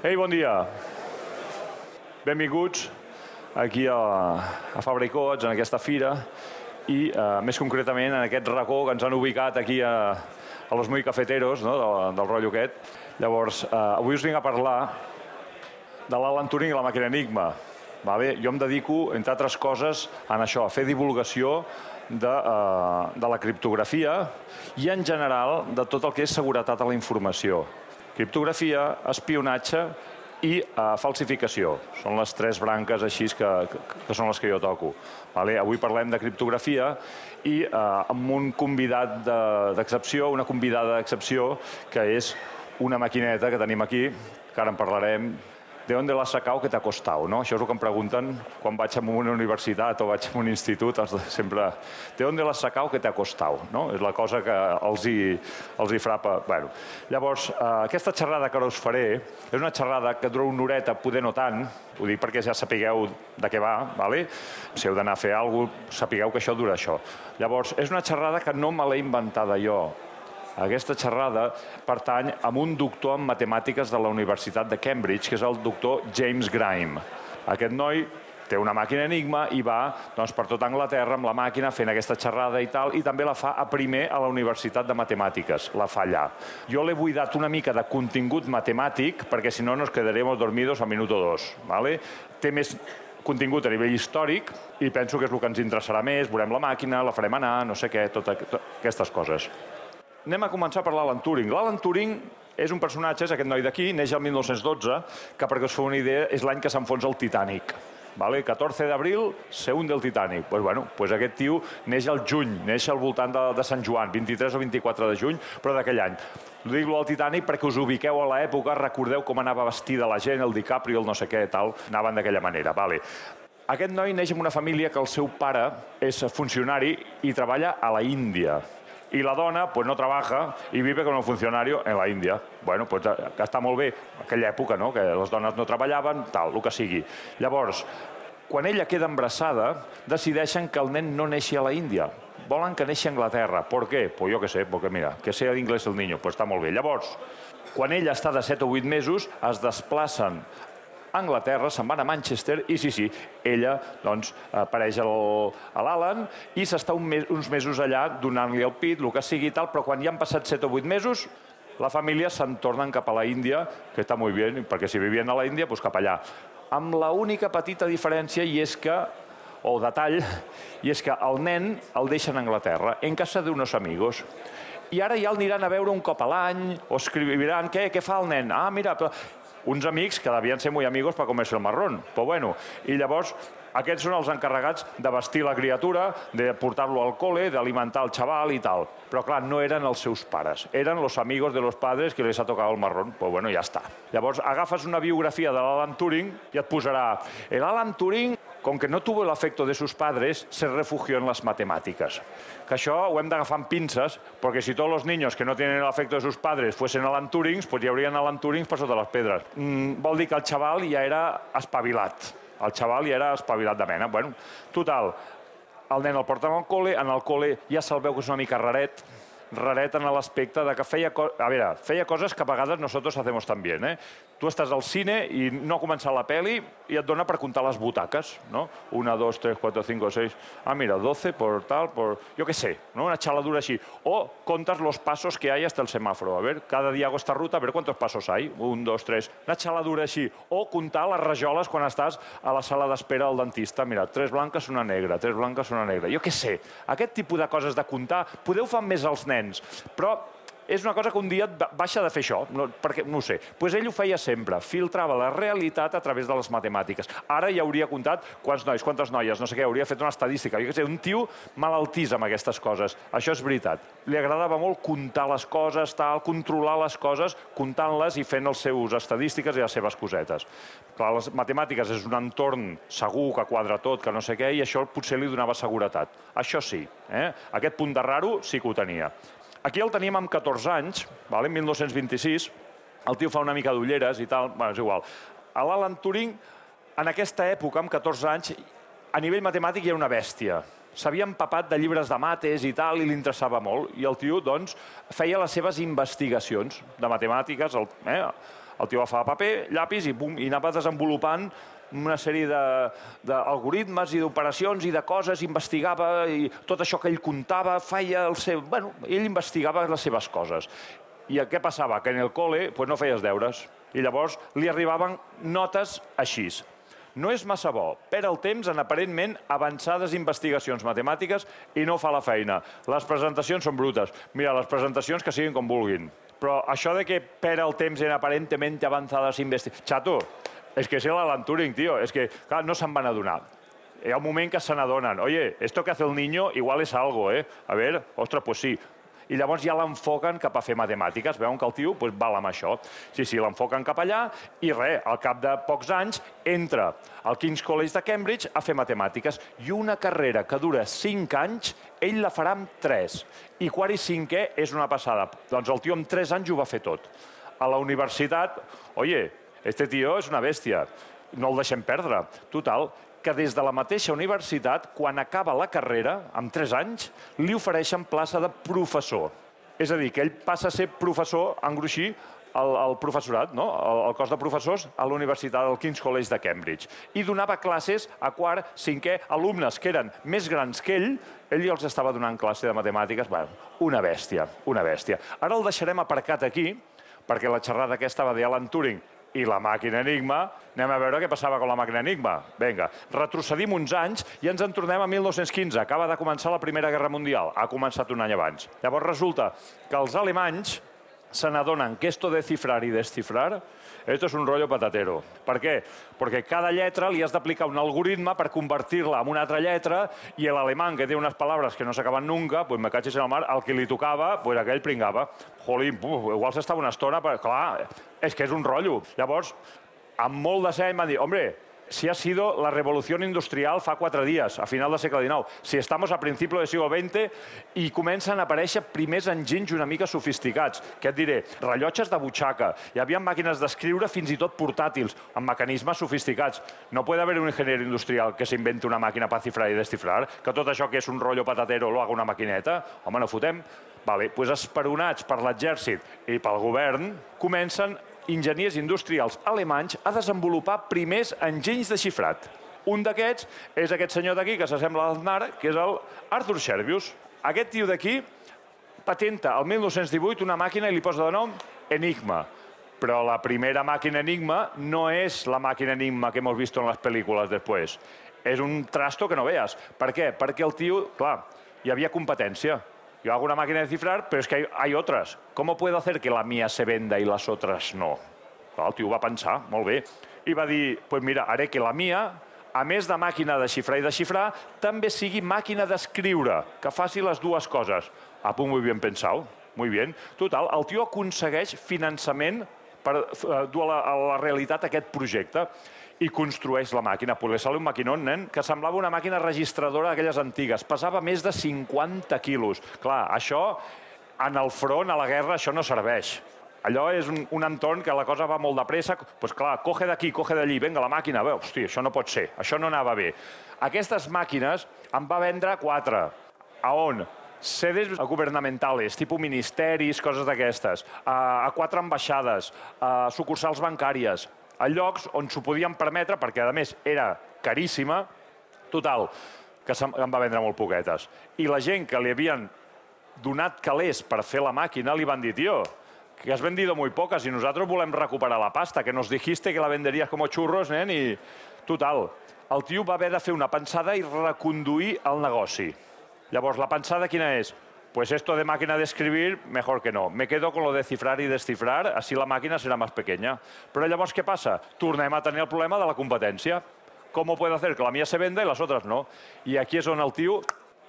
Ei, bon dia. Benvinguts aquí a, a Coats, en aquesta fira, i uh, més concretament en aquest racó que ens han ubicat aquí a, a los muy cafeteros, no? del, del rotllo aquest. Llavors, uh, avui us vinc a parlar de l'Alan Turing i la màquina Enigma. Vale? Jo em dedico, entre altres coses, en això, a fer divulgació de, uh, de la criptografia i, en general, de tot el que és seguretat a la informació. Criptografia, espionatge i uh, falsificació. Són les tres branques així que, que, que són les que jo toco. Vale? Avui parlem de criptografia i uh, amb un convidat d'excepció, una convidada d'excepció, que és una maquineta que tenim aquí, que ara en parlarem, de on la sacau que t'ha costat, no? Això és el que em pregunten quan vaig a una universitat o vaig a un institut, sempre, de on la sacau que t'ha costat, no? És la cosa que els hi, els hi frapa. Bueno, llavors, eh, aquesta xerrada que ara us faré és una xerrada que dura una horeta, poder no tant, ho dic perquè ja sapigueu de què va, vale? si heu d'anar a fer alguna cosa, sapigueu que això dura això. Llavors, és una xerrada que no me l'he inventada jo, aquesta xerrada pertany a un doctor en matemàtiques de la Universitat de Cambridge, que és el doctor James Grime. Aquest noi té una màquina Enigma i va doncs, per tota Anglaterra amb la màquina fent aquesta xerrada i tal, i també la fa a primer a la Universitat de Matemàtiques, la fa allà. Jo l'he buidat una mica de contingut matemàtic, perquè si no nos quedaremos dormidos a minuto dos. ¿vale? Té més contingut a nivell històric i penso que és el que ens interessarà més, veurem la màquina, la farem anar, no sé què, totes aquestes coses. Anem a començar per l'Alan Turing. L'Alan Turing és un personatge, és aquest noi d'aquí, neix el 1912, que perquè us feu una idea és l'any que s'enfonsa el Titanic. Vale? 14 d'abril se hunde el Titanic. Pues, bueno, pues aquest tio neix al juny, neix al voltant de, de Sant Joan, 23 o 24 de juny, però d'aquell any. Ho dic al Titanic perquè us ubiqueu a l'època, recordeu com anava vestida la gent, el DiCaprio, el no sé què, tal, anaven d'aquella manera. Vale. Aquest noi neix en una família que el seu pare és funcionari i treballa a la Índia y la dona pues no trabaja y vive com un funcionari en la Índia. Bueno, pues està molt bé, aquella època, no?, que les dones no treballaven, tal, el que sigui. Llavors, quan ella queda embarassada, decideixen que el nen no neixi a la Índia. Volen que neixi a Anglaterra. Per què? Pues jo què sé, perquè mira, que sea d'inglès el niño, pues està molt bé. Llavors, quan ella està de 7 o 8 mesos, es desplacen Anglaterra, se'n van a Manchester i sí, sí, ella doncs, apareix al, a l'Alan i s'està un mes, uns mesos allà donant-li el pit, el que sigui i tal, però quan ja han passat 7 o 8 mesos, la família se'n tornen cap a la Índia, que està molt bé, perquè si vivien a la Índia, doncs cap allà. Amb la única petita diferència i és que o detall, i és que el nen el deixen a Anglaterra, en casa d'unos amigos. I ara ja el aniran a veure un cop a l'any, o escriviran, què, què fa el nen? Ah, mira, però uns amics que devien ser molt amigos per comerse el marrón. Però bueno, i llavors aquests són els encarregats de vestir la criatura, de portar-lo al col·le, d'alimentar el xaval i tal. Però clar, no eren els seus pares, eren los amigos de los padres que les ha tocat el marrón. Pues bueno, ja està. Llavors agafes una biografia de l'Alan Turing i et posarà el Alan Turing con que no tuvo el afecto de sus padres, se refugió en las matemáticas. Que això ho hem d'agafar amb pinces, perquè si tots els niños que no tenen el afecto de sus padres fuesen Alan Turings, pues hi haurien Alan Turings per sota les pedres. Mm, vol dir que el xaval ja era espavilat. El xaval ja era espavilat de mena. Bueno, total, el nen el porten al col·le, en el col·le ja se'l veu que és una mica raret, raret en l'aspecte de que feia, a veure, feia coses que a vegades nosotros hacemos también. Eh? Tu estàs al cine i no ha començat la peli i et dona per comptar les butaques, no? Una, dos, tres, quatre, cinco, seis... Ah, mira, doce por tal, por... Jo què sé, no? Una xaladura així. O contas los pasos que hay hasta el semáforo. A ver, cada día hago esta ruta, a ver cuántos pasos hay. Un, dos, tres... Una xaladura així. O comptar les rajoles quan estàs a la sala d'espera del dentista. Mira, tres blanques, una negra, tres blanques, una negra. Jo què sé, aquest tipus de coses de comptar, podeu fer més als nens, però és una cosa que un dia baixa de fer això, no, perquè no ho sé. Pues ell ho feia sempre, filtrava la realitat a través de les matemàtiques. Ara ja hauria comptat quants nois, quantes noies, no sé què, hauria fet una estadística. Jo sé, un tio malaltís amb aquestes coses. Això és veritat. Li agradava molt comptar les coses, tal, controlar les coses, comptant-les i fent els seus estadístiques i les seves cosetes. Clar, les matemàtiques és un entorn segur que quadra tot, que no sé què, i això potser li donava seguretat. Això sí, eh? aquest punt de raro sí que ho tenia. Aquí el teníem amb 14 anys, vale? en 1926, el tio fa una mica d'ulleres i tal, bueno, és igual. L'Alan Turing, en aquesta època, amb 14 anys, a nivell matemàtic era una bèstia. S'havia empapat de llibres de mates i tal, i li interessava molt. I el tio, doncs, feia les seves investigacions de matemàtiques, el, eh, El tio agafava paper, llapis i, bum, i anava desenvolupant una sèrie d'algoritmes i d'operacions i de coses, investigava i tot això que ell contava, feia el seu... Bueno, ell investigava les seves coses. I què passava? Que en el col·le pues, no feies deures. I llavors li arribaven notes així. No és massa bo. Per el temps en aparentment avançades investigacions matemàtiques i no fa la feina. Les presentacions són brutes. Mira, les presentacions que siguin com vulguin. Però això de que per el temps en aparentment avançades investigacions... Xato, és que és l'Alan Turing, tio. És que, clar, no se'n van adonar. Hi ha un moment que se n'adonen. Oye, esto que hace el niño igual es algo, eh? A ver, ostres, pues sí. I llavors ja l'enfoquen cap a fer matemàtiques. Veuen que el tio pues, val amb això. Sí, sí, l'enfoquen cap allà i res, al cap de pocs anys entra al King's College de Cambridge a fer matemàtiques. I una carrera que dura 5 anys, ell la farà amb 3. I quart i cinquè és una passada. Doncs el tio amb 3 anys ho va fer tot. A la universitat, oye, este tio és una bèstia, no el deixem perdre. Total, que des de la mateixa universitat, quan acaba la carrera, amb 3 anys, li ofereixen plaça de professor. És a dir, que ell passa a ser professor, engruixir, el, el professorat, no? el, el cos de professors a la Universitat del King's College de Cambridge. I donava classes a quart, cinquè, alumnes que eren més grans que ell, ell els estava donant classe de matemàtiques. Bueno, una bèstia, una bèstia. Ara el deixarem aparcat aquí, perquè la xerrada aquesta va d'Alan Turing i la màquina Enigma, anem a veure què passava amb la màquina Enigma. Vinga, retrocedim uns anys i ens en tornem a 1915. Acaba de començar la Primera Guerra Mundial. Ha començat un any abans. Llavors resulta que els alemanys se n'adonen que esto de cifrar i descifrar esto es un rollo patatero. Per què? Perquè cada lletra li has d'aplicar un algoritme per convertir-la en una altra lletra i l'alemany, que té unes paraules que no s'acaben nunca, pues me cachis en el mar, el que li tocava, pues aquell pringava. Jolín, puf, igual s'estava una estona, però clar, és que és un rotllo. Llavors, amb molt de seny m'han dit, hombre, si ha sido la revolución industrial fa quatre dies, a final del segle XIX. Si estamos a principi del segle XX i comencen a aparèixer primers enginys una mica sofisticats. Què et diré? Rellotges de butxaca. Hi havia màquines d'escriure fins i tot portàtils, amb mecanismes sofisticats. No puede haver un ingeniero industrial que s'inventi una màquina per cifrar i descifrar, que tot això que és un rotllo patatero lo haga una maquineta. Home, no fotem. Vale, pues esperonats per l'exèrcit i pel govern, comencen enginyers industrials alemanys a desenvolupar primers enginys de xifrat. Un d'aquests és aquest senyor d'aquí, que s'assembla al Aznar, que és el Arthur Scherbius. Aquest tio d'aquí patenta el 1918 una màquina i li posa de nom Enigma. Però la primera màquina Enigma no és la màquina Enigma que hemos visto en les pel·lícules després. És un trasto que no veas. Per què? Perquè el tio, clar, hi havia competència. Yo hago una máquina de cifrar, pero es que hay, hay otras. ¿Cómo puedo hacer que la mía se venda y las otras no? Clar, el tio va pensar, molt bé, i va dir, pues mira, haré que la mia, a més de màquina de xifrar i de xifrar, també sigui màquina d'escriure, que faci les dues coses. Ah, pues muy bien pensado, muy bien. Total, el tio aconsegueix finançament per uh, dur a la, a la realitat aquest projecte i construeix la màquina. Le sale un maquinón, nen, que semblava una màquina registradora d'aquelles antigues. Pesava més de 50 quilos. Clar, això, en el front, a la guerra, això no serveix. Allò és un, un entorn que la cosa va molt de pressa. Doncs pues clar, coge d'aquí, coge d'allí, venga, la màquina. Bé, hosti, això no pot ser, això no anava bé. Aquestes màquines en va vendre quatre. A on? sedes governamentales, tipus ministeris, coses d'aquestes, a, a quatre ambaixades, a sucursals bancàries, a llocs on s'ho podien permetre, perquè a més era caríssima, total, que em va vendre molt poquetes. I la gent que li havien donat calés per fer la màquina li van dir, tio, que has vendido muy pocas y nosotros volem recuperar la pasta, que nos dijiste que la venderías como churros, nen, i total. El tio va haver de fer una pensada i reconduir el negoci. Llavors, la pensada quina és? Pues esto de máquina de escribir, mejor que no. Me quedo con lo de cifrar y descifrar, así la màquina serà més pequeña. Però llavors què passa? Tornem a tenir el problema de la competència. Com puede hacer que la mía se venda y las otras no? I aquí és on el tio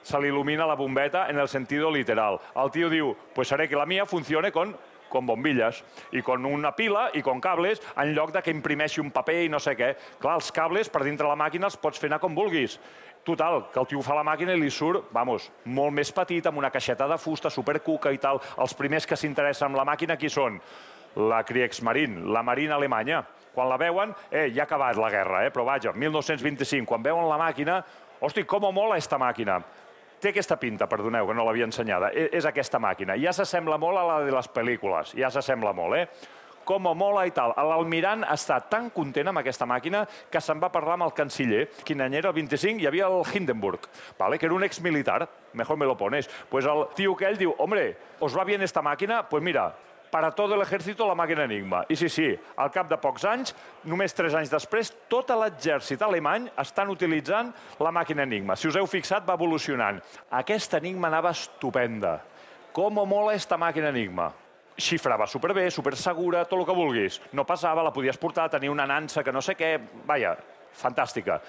se li il·lumina la bombeta en el sentido literal. El tio diu, pues haré que la mía funcione con con bombilles i con una pila i con cables en lloc de que imprimeixi un paper i no sé què. Clar, els cables per dintre la màquina els pots fer anar com vulguis. Total, que el tio fa la màquina i li surt, vamos, molt més petit, amb una caixeta de fusta, supercuca i tal. Els primers que s'interessen amb la màquina, qui són? La Kriegsmarine, la Marina alemanya. Quan la veuen, eh, ja ha acabat la guerra, eh, però vaja, 1925, quan veuen la màquina, hosti, com mola esta màquina. Té aquesta pinta, perdoneu, que no l'havia ensenyada. És, és aquesta màquina. Ja s'assembla molt a la de les pel·lícules, ja s'assembla molt, eh? Com a mola i tal. L'almirant està tan content amb aquesta màquina que se'n va parlar amb el canciller. Quin any era? El 25? Hi havia el Hindenburg, ¿vale? que era un exmilitar. Mejor me lo pones. Pues el tio que ell diu, hombre, ¿os va bien esta máquina? Pues mira, para todo el ejército la màquina Enigma. I sí, sí, al cap de pocs anys, només tres anys després, tot l'exèrcit alemany estan utilitzant la màquina Enigma. Si us heu fixat, va evolucionant. Aquesta Enigma anava estupenda. Com mola esta màquina Enigma? Xifrava superbé, supersegura, tot el que vulguis. No passava, la podies portar, tenia una nansa que no sé què... Vaja, fantàstica.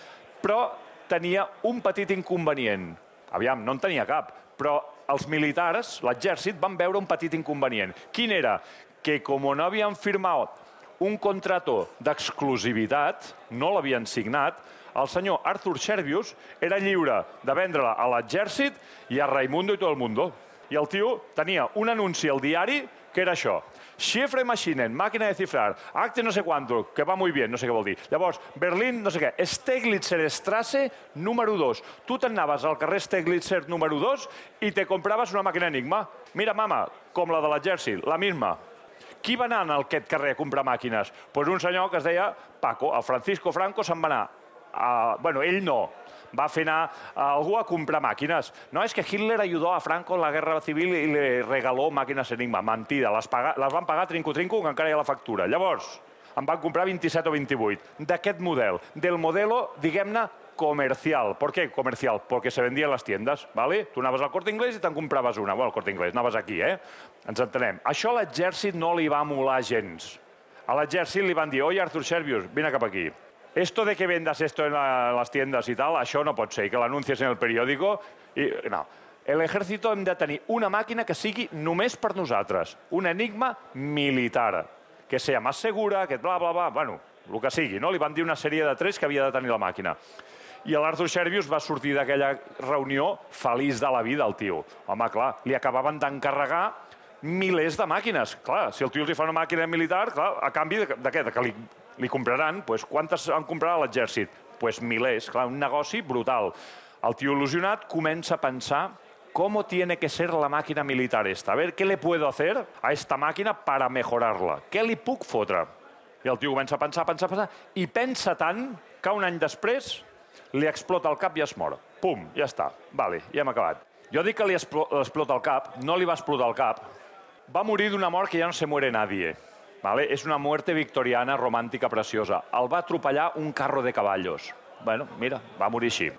Però tenia un petit inconvenient. Aviam, no en tenia cap, però els militars, l'exèrcit, van veure un petit inconvenient. Quin era? Que com no havien firmat un contrato d'exclusivitat, no l'havien signat, el senyor Arthur Scherbius era lliure de vendre-la a l'exèrcit i a Raimundo i tot el mundo. I el tio tenia un anunci al diari que era això. Chiffre Maschinen, màquina de cifrar, acte no sé quanto, que va muy bien, no sé què vol dir. Llavors, Berlín, no sé què, Steglitzer Strasse, número 2. Tu t'anaves al carrer Steglitzer número 2 i te compraves una màquina Enigma. Mira, mama, com la de l'exèrcit, la misma. Qui va anar en aquest carrer a comprar màquines? Doncs pues un senyor que es deia Paco, el Francisco Franco se'n va anar. A... Bueno, ell no, va fer anar a algú a comprar màquines. No, és que Hitler ayudó a Franco en la guerra civil i le regaló màquines Enigma. Mentida, les, paga, les van pagar trinco-trinco, que encara hi ha la factura. Llavors, en van comprar 27 o 28 d'aquest model, del modelo, diguem-ne, comercial. ¿Por qué comercial? Porque se vendía en las tiendas, ¿vale? Tu anaves al Corte Inglés i te'n compraves una. Bueno, al Corte Inglés, anaves aquí, eh? Ens entenem. Això a l'exèrcit no li va molar gens. A l'exèrcit li van dir, oi, Arthur Scherbius, vine cap aquí esto de que vendas esto en, la, las tiendas y tal, això no pot ser, que l'anuncies en el periòdico... I, no. L'ejército hem de tenir una màquina que sigui només per nosaltres, un enigma militar, que sea més segura, que bla, bla, bla, bueno, el que sigui, no? Li van dir una sèrie de tres que havia de tenir la màquina. I l'Arthur Scherbius va sortir d'aquella reunió feliç de la vida, el tio. Home, clar, li acabaven d'encarregar milers de màquines. Clar, si el tio li fa una màquina militar, clar, a canvi de, de què? De que li li compraran, pues, quantes en comprarà l'exèrcit? Pues milers, clar, un negoci brutal. El tio il·lusionat comença a pensar ¿cómo tiene que ser la màquina militar esta? A ver, ¿qué le puedo hacer a esta màquina para mejorarla? Què li puc fotre? I el tio comença a pensar, pensar, pensar, i pensa tant que un any després li explota el cap i es mor. Pum, ja està. Vale, ja hem acabat. Jo dic que li explota el cap, no li va explotar el cap. Va morir d'una mort que ja no se muere nadie. ¿Vale? És una muerte victoriana romàntica preciosa. El va atropellar un carro de caballos. Bueno, mira, va morir així.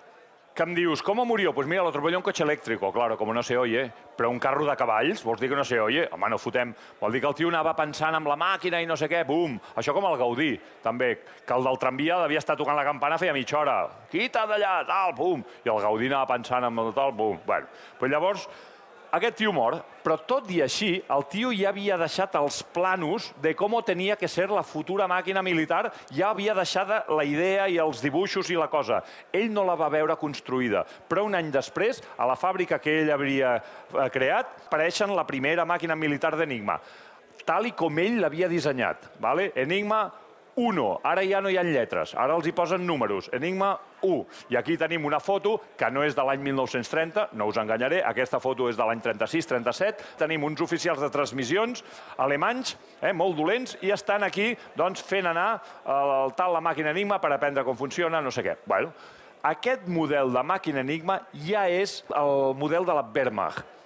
Que em dius, com murió? Pues mira, lo atropelló un cotxe elèctric. Claro, com no se oye. Però un carro de cavalls, vols dir que no se oye? Home, no fotem. Vol dir que el tio anava pensant amb la màquina i no sé què, bum. Això com el Gaudí, també. Que el del tramvia devia estar tocant la campana feia mitja hora. Quita d'allà, tal, bum. I el Gaudí anava pensant amb el tal, bum. Bueno, pues llavors, aquest tio mor, però tot i així, el tio ja havia deixat els planos de com tenia que ser la futura màquina militar, ja havia deixat la idea i els dibuixos i la cosa. Ell no la va veure construïda, però un any després, a la fàbrica que ell havia eh, creat, apareixen la primera màquina militar d'Enigma, tal i com ell l'havia dissenyat. Vale? Enigma 1. Ara ja no hi ha lletres, ara els hi posen números. Enigma 1. I aquí tenim una foto que no és de l'any 1930, no us enganyaré, aquesta foto és de l'any 36-37. Tenim uns oficials de transmissions alemanys, eh, molt dolents, i estan aquí doncs, fent anar el, tal la màquina Enigma per aprendre com funciona, no sé què. Bueno, aquest model de màquina Enigma ja és el model de la Wehrmacht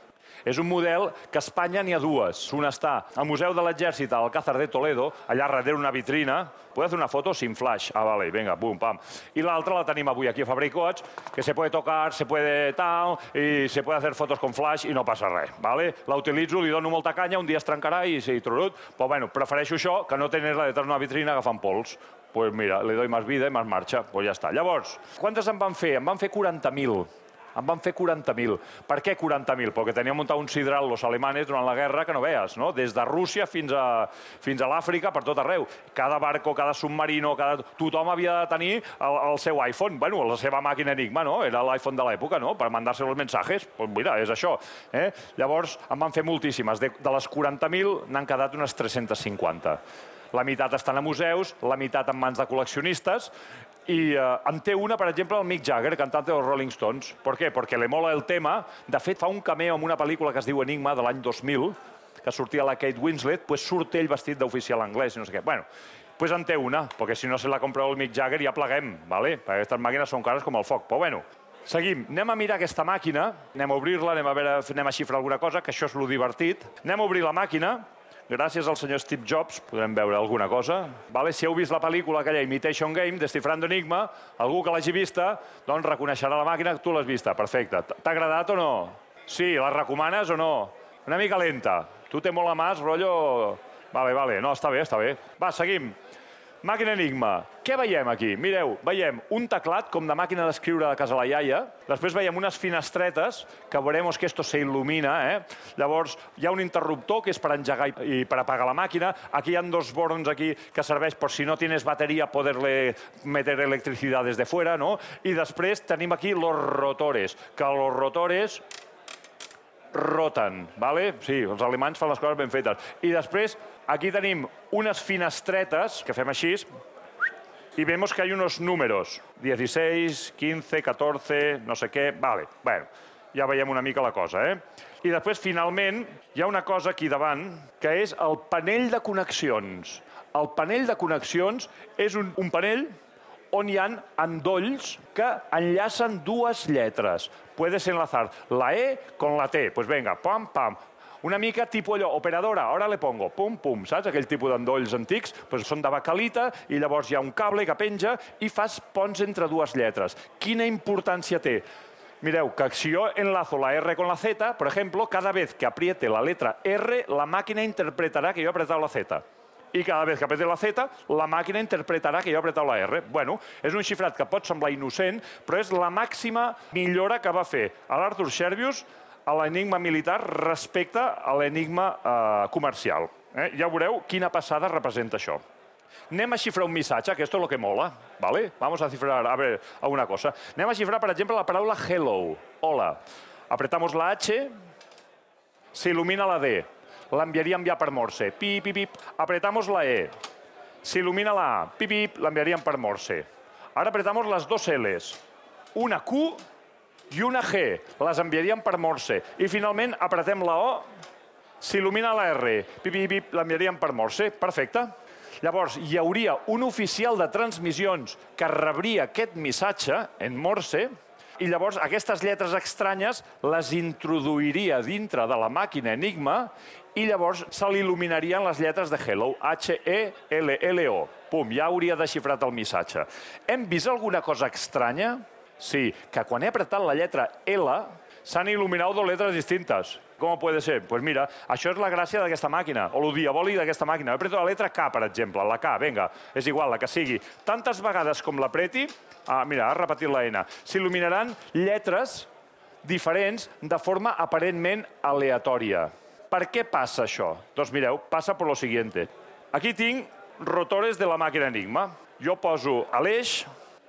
és un model que a Espanya n'hi ha dues. Una està al Museu de l'Exèrcit, al Alcázar de Toledo, allà darrere una vitrina. Puedes hacer una foto sin flash. Ah, vale, venga, pum, pam. I l'altra la tenim avui aquí a Fabricots, que se puede tocar, se puede tal, i se puede hacer fotos con flash i no passa res. Vale? La utilitzo, li dono molta canya, un dia es trencarà i sí, trurut. Però bueno, prefereixo això que no tenir-la detrás d'una vitrina agafant pols pues mira, le doy más vida i más marxa, pues ja està. Llavors, quantes en van fer? En van fer 40.000 en van fer 40.000. Per què 40.000? Perquè tenien muntat un sidral los alemanes durant la guerra que no veus, no? Des de Rússia fins a, fins a l'Àfrica, per tot arreu. Cada barco, cada submarino, cada... tothom havia de tenir el, el seu iPhone, bueno, la seva màquina Enigma, no? Era l'iPhone de l'època, no? Per mandar-se els mensajes. Pues mira, és això. Eh? Llavors, en van fer moltíssimes. De, de les 40.000 n'han quedat unes 350. La meitat estan a museus, la meitat en mans de col·leccionistes, i eh, en té una, per exemple, el Mick Jagger, cantant dels Rolling Stones. Per què? Perquè le mola el tema. De fet, fa un cameo en una pel·lícula que es diu Enigma, de l'any 2000, que sortia la Kate Winslet, pues surt ell vestit d'oficial anglès i no sé què. Bueno, pues en té una, perquè si no se la compreu el Mick Jagger ja pleguem, ¿vale? perquè aquestes màquines són cares com el foc. Però bueno, Seguim. Anem a mirar aquesta màquina, anem a obrir-la, anem a veure, anem a xifrar alguna cosa, que això és lo divertit. Anem a obrir la màquina, gràcies al senyor Steve Jobs podrem veure alguna cosa. Vale? Si heu vist la pel·lícula aquella Imitation Game, Descifrando Enigma, algú que l'hagi vista, doncs reconeixerà la màquina, tu l'has vista, perfecte. T'ha agradat o no? Sí, la recomanes o no? Una mica lenta. Tu té molt a mà, rotllo... Vale, vale, no, està bé, està bé. Va, seguim. Màquina Enigma. Què veiem aquí? Mireu, veiem un teclat com de màquina d'escriure de casa la iaia, després veiem unes finestretes, que veurem que esto se il·lumina, eh? Llavors, hi ha un interruptor que és per engegar i per apagar la màquina. Aquí hi ha dos borons aquí que serveix per si no tienes bateria poder-le meter electricidad des de fuera, no? I després tenim aquí los rotores, que los rotores roten, ¿vale? Sí, els alemanys fan les coses ben fetes. I després Aquí tenim unes finestretes, que fem així, i vemos que hay unos números, 16, 15, 14, no sé què, vale, bueno, ja veiem una mica la cosa, eh? I després, finalment, hi ha una cosa aquí davant, que és el panell de connexions. El panell de connexions és un, un panell on hi han endolls que enllacen dues lletres. Puedes enlazar la E con la T. Pues venga, pam, pam. Una mica tipus allò, operadora, ara le pongo, pum, pum, saps? Aquell tipus d'endolls antics, doncs són de bacalita i llavors hi ha un cable que penja i fas ponts entre dues lletres. Quina importància té? Mireu, que si jo enlazo la R con la Z, por ejemplo, cada vez que apriete la letra R, la màquina interpretarà que jo he apretat la Z. I cada vez que apriete la Z, la màquina interpretarà que jo he apretat la R. Bueno, és un xifrat que pot semblar innocent, però és la màxima millora que va fer l'Arthur Scherbius a l'enigma militar respecte a l'enigma eh, comercial. Eh? Ja veureu quina passada representa això. Anem a xifrar un missatge, que esto es lo que mola, ¿vale? Vamos a cifrar, a ver, alguna cosa. Anem a xifrar, per exemple, la paraula hello, hola. Apretamos la H, se ilumina la D, l'enviaria enviar per morse, pip, pip, pip. Apretamos la E, se ilumina la A, pip, pip, l'enviaríem per morse. Ara apretamos les dos L's, una Q i una G. Les enviaríem per Morse. I finalment apretem la O, s'il·lumina la R. Pip, pip, pip, l'enviaríem per Morse. Perfecte. Llavors, hi hauria un oficial de transmissions que rebria aquest missatge en Morse i llavors aquestes lletres estranyes les introduiria dintre de la màquina Enigma i llavors se li il·luminarien les lletres de Hello, H-E-L-L-O. Pum, ja hauria desxifrat el missatge. Hem vist alguna cosa estranya? Sí, que quan he apretat la lletra L s'han il·luminat dues lletres distintes. Com pot ser? Doncs pues mira, això és la gràcia d'aquesta màquina, o el diabòlic d'aquesta màquina. He apretat la letra K, per exemple, la K, vinga, és igual, la que sigui. Tantes vegades com l'apreti, ah, mira, ha repetit la N, s'il·luminaran lletres diferents de forma aparentment aleatòria. Per què passa això? Doncs mireu, passa per lo siguiente. Aquí tinc rotores de la màquina Enigma. Jo poso a l'eix,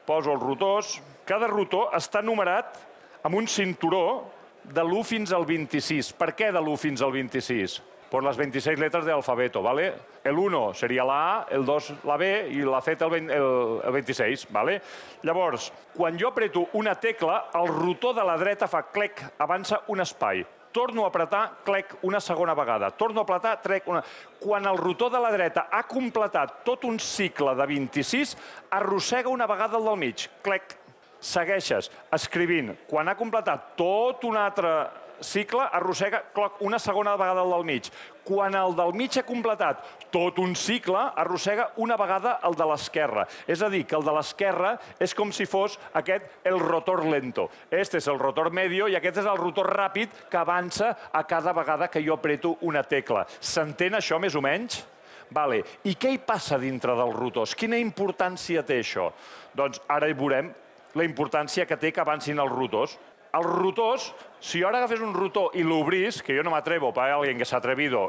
poso els rotors, cada rotor està numerat amb un cinturó de l'1 fins al 26. Per què de l'1 fins al 26? Por las 26 letras del alfabeto, ¿vale? El 1 seria la A, el 2 la B i la Z el, 20, el, el 26, ¿vale? Llavors, quan jo apreto una tecla, el rotor de la dreta fa clec, avança un espai. Torno a apretar, clec, una segona vegada. Torno a apretar, trec, una... Quan el rotor de la dreta ha completat tot un cicle de 26, arrossega una vegada el del mig. Clec, segueixes escrivint. Quan ha completat tot un altre cicle, arrossega cloc, una segona vegada el del mig. Quan el del mig ha completat tot un cicle, arrossega una vegada el de l'esquerra. És a dir, que el de l'esquerra és com si fos aquest el rotor lento. Este és el rotor medio i aquest és el rotor ràpid que avança a cada vegada que jo apreto una tecla. S'entén això més o menys? Vale. I què hi passa dintre dels rotors? Quina importància té això? Doncs ara hi veurem la importància que té que avancin els rotors. Els rotors, si ara agafés un rotor i l'obrís, que jo no m'atrevo, per alguien que s'ha atrevido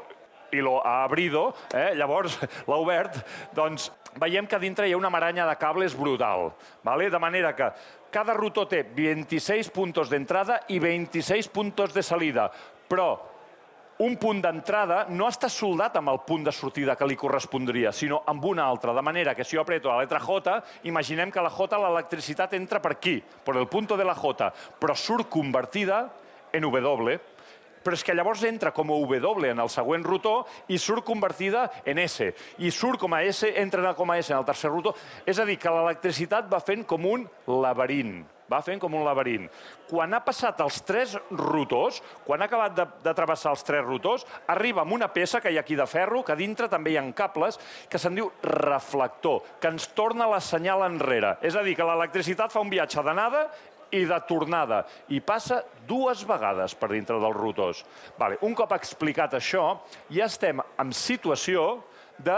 i lo ha abrido, eh, llavors l'ha obert, doncs veiem que dintre hi ha una maranya de cables brutal. ¿vale? De manera que cada rotor té 26 punts d'entrada i 26 punts de salida. Però un punt d'entrada no està soldat amb el punt de sortida que li correspondria, sinó amb un altre. De manera que si jo apreto la letra J, imaginem que la J, l'electricitat entra per aquí, per el punt de la J, però surt convertida en W. però és que llavors entra com a W en el següent rotor i surt convertida en S. I surt com a S, entra com a S en el tercer rotor. És a dir, que l'electricitat va fent com un laberint va fent com un laberint. Quan ha passat els tres rotors, quan ha acabat de, de travessar els tres rotors, arriba amb una peça que hi ha aquí de ferro, que dintre també hi ha cables, que se'n diu reflector, que ens torna la senyal enrere. És a dir, que l'electricitat fa un viatge d'anada i de tornada, i passa dues vegades per dintre dels rotors. Vale, un cop explicat això, ja estem en situació de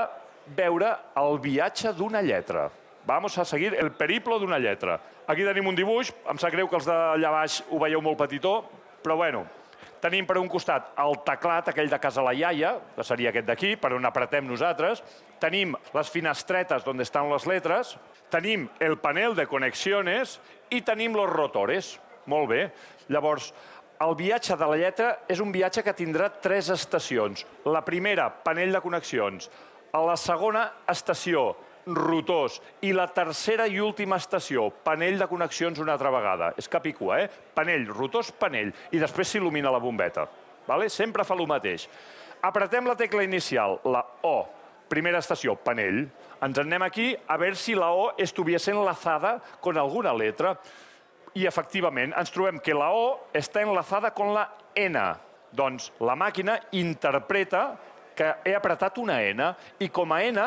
veure el viatge d'una lletra. Vamos a seguir el periplo d'una lletra. Aquí tenim un dibuix, em sap greu que els d'allà baix ho veieu molt petitó, però bueno, tenim per un costat el teclat, aquell de casa la iaia, que seria aquest d'aquí, per on apretem nosaltres. Tenim les finestretes on estan les lletres. Tenim el panel de conexiones i tenim los rotores. Molt bé. Llavors, el viatge de la lletra és un viatge que tindrà tres estacions. La primera, panell de connexions. A la segona estació, rotors. I la tercera i última estació, panell de connexions una altra vegada. És cap i cua, eh? Panell, rotors, panell. I després s'il·lumina la bombeta. Vale? Sempre fa el mateix. Apretem la tecla inicial, la O. Primera estació, panell. Ens anem aquí a veure si la O estuviese enlazada con alguna letra. I, efectivament, ens trobem que la O està enlazada con la N. Doncs la màquina interpreta que he apretat una N i com a N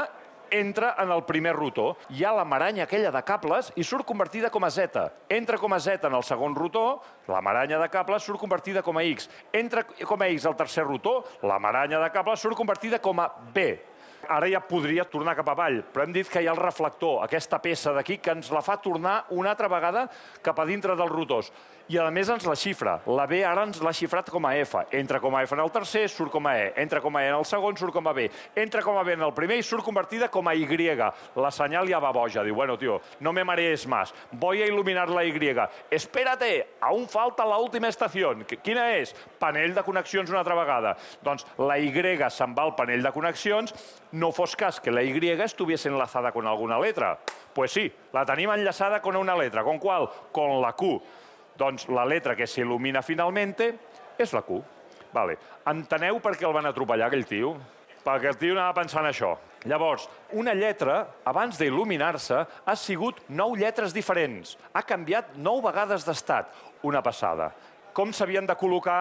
entra en el primer rotor. Hi ha la maranya aquella de cables i surt convertida com a Z. Entra com a Z en el segon rotor, la maranya de cables surt convertida com a X. Entra com a X al tercer rotor, la maranya de cables surt convertida com a B. Ara ja podria tornar cap avall, però hem dit que hi ha el reflector, aquesta peça d'aquí, que ens la fa tornar una altra vegada cap a dintre dels rotors. I a més ens la xifra. La B ara ens l'ha xifrat com a F. Entra com a F en el tercer, surt com a E. Entra com a E en el segon, surt com a B. Entra com a B en el primer i surt convertida com a Y. La senyal ja va boja. Diu, bueno, tio, no me marees más. Voy a iluminar la Y. Espérate, aún falta la última estació. Quina és? Panell de connexions una altra vegada. Doncs la Y se'n va al panell de connexions no fos cas que la Y estuviese enlazada con alguna letra. Pues sí, la tenim enllaçada con una letra. ¿Con cuál? Con la Q. Doncs la letra que s'il·lumina finalment és la Q. Vale. Enteneu per què el van atropellar, aquell tio? Perquè el tio anava pensant això. Llavors, una lletra, abans d'il·luminar-se, ha sigut nou lletres diferents. Ha canviat nou vegades d'estat. Una passada. Com s'havien de col·locar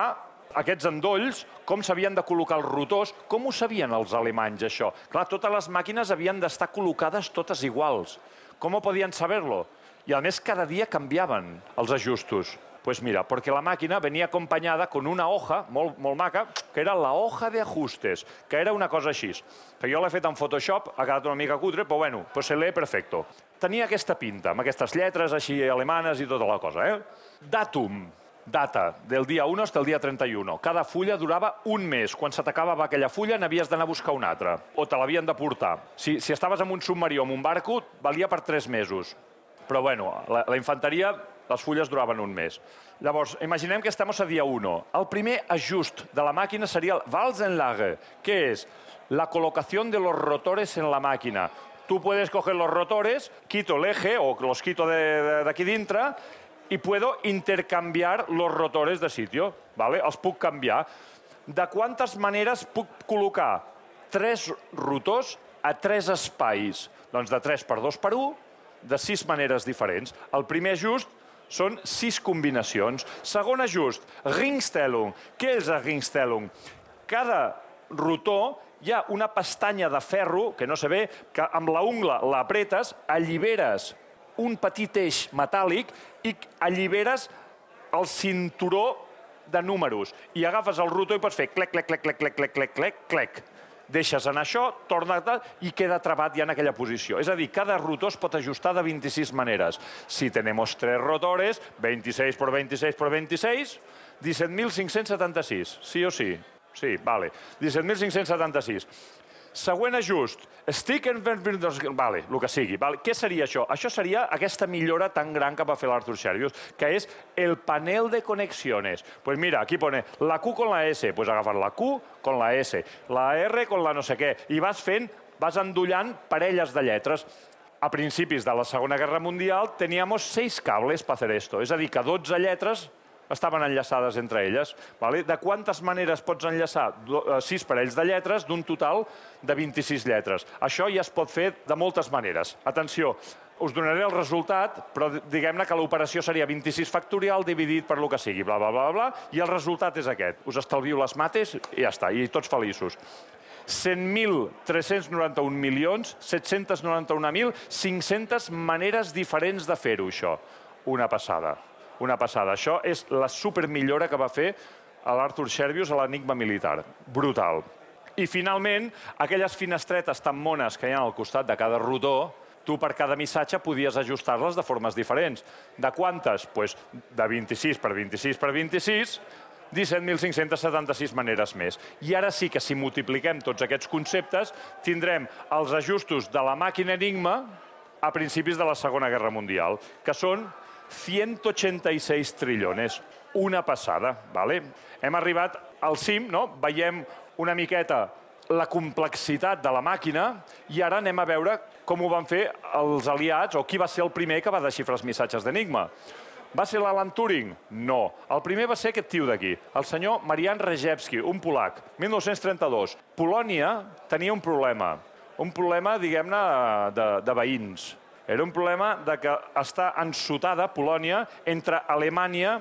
aquests endolls, com s'havien de col·locar els rotors, com ho sabien els alemanys, això? Clar, totes les màquines havien d'estar col·locades totes iguals. Com ho podien saber-lo? I a més, cada dia canviaven els ajustos. Pues mira, porque la màquina venia acompanyada con una hoja molt, molt maca, que era la hoja de ajustes, que era una cosa així. Que jo l'he fet en Photoshop, ha quedat una mica cutre, però bueno, pues se lee perfecto. Tenia aquesta pinta, amb aquestes lletres així alemanes i tota la cosa. Eh? Datum, Data, del dia 1 fins al dia 31. Cada fulla durava un mes. Quan se t'acabava aquella fulla n'havies d'anar a buscar una altra. O te l'havien de portar. Si, si estaves en un submarí o en un barco, valia per 3 mesos. Però bueno, la, la infanteria, les fulles duraven un mes. Llavors, imaginem que estem a dia 1. El primer ajust de la màquina seria el Walsenlage, que és la colocación de los rotores en la máquina. Tú puedes coger los rotores, quito el eje o los quito de, dintre i puedo intercanviar los rotores de sitio. ¿vale? Els puc canviar. De quantes maneres puc col·locar tres rotors a tres espais? Doncs de 3 per 2 per 1, de sis maneres diferents. El primer ajust són sis combinacions. Segon ajust, Ringstellung. Què és el Ringstellung? Cada rotor hi ha una pestanya de ferro, que no se ve, que amb la ungla l'apretes, alliberes un petit eix metàl·lic i alliberes el cinturó de números. I agafes el rotor i pots fer clec, clec, clec, clec, clec, clec, clec, clec. Deixes anar això, torna i queda trabat ja en aquella posició. És a dir, cada rotor es pot ajustar de 26 maneres. Si tenemos tres rotores, 26 por 26 por 26, 17.576, sí o sí? Sí, vale. 17.576. Següent ajust. Stick and... Vale, el que sigui. Vale. Què seria això? Això seria aquesta millora tan gran que va fer l'Arthur Servius, que és el panel de conexiones. Pues mira, aquí pone la Q con la S. Pues agafar la Q con la S, la R con la no sé què. I vas fent, vas endollant parelles de lletres. A principis de la Segona Guerra Mundial teníamos seis cables per fer esto. És a dir, que 12 lletres estaven enllaçades entre elles. Vale? De quantes maneres pots enllaçar? Eh, sis parells de lletres d'un total de 26 lletres. Això ja es pot fer de moltes maneres. Atenció, us donaré el resultat, però diguem-ne que l'operació seria 26 factorial dividit per lo que sigui, bla, bla, bla, bla, i el resultat és aquest. Us estalvio les mates i ja està, i tots feliços. 100.391 milions, 791.500 maneres diferents de fer-ho, això. Una passada una passada. Això és la supermillora que va fer l'Arthur Sherbius a l'enigma militar. Brutal. I finalment, aquelles finestretes tan mones que hi ha al costat de cada rodó, tu per cada missatge podies ajustar-les de formes diferents. De quantes? Pues de 26 per 26 per 26, 17.576 maneres més. I ara sí que si multipliquem tots aquests conceptes, tindrem els ajustos de la màquina Enigma a principis de la Segona Guerra Mundial, que són 186 trillones. Una passada, ¿vale? Hem arribat al cim, no? veiem una miqueta la complexitat de la màquina i ara anem a veure com ho van fer els aliats o qui va ser el primer que va desxifrar els missatges d'Enigma. Va ser l'Alan Turing? No. El primer va ser aquest tio d'aquí, el senyor Marian Rejewski, un polac, 1932. Polònia tenia un problema, un problema, diguem-ne, de, de veïns. Era un problema de que està ensotada Polònia entre Alemanya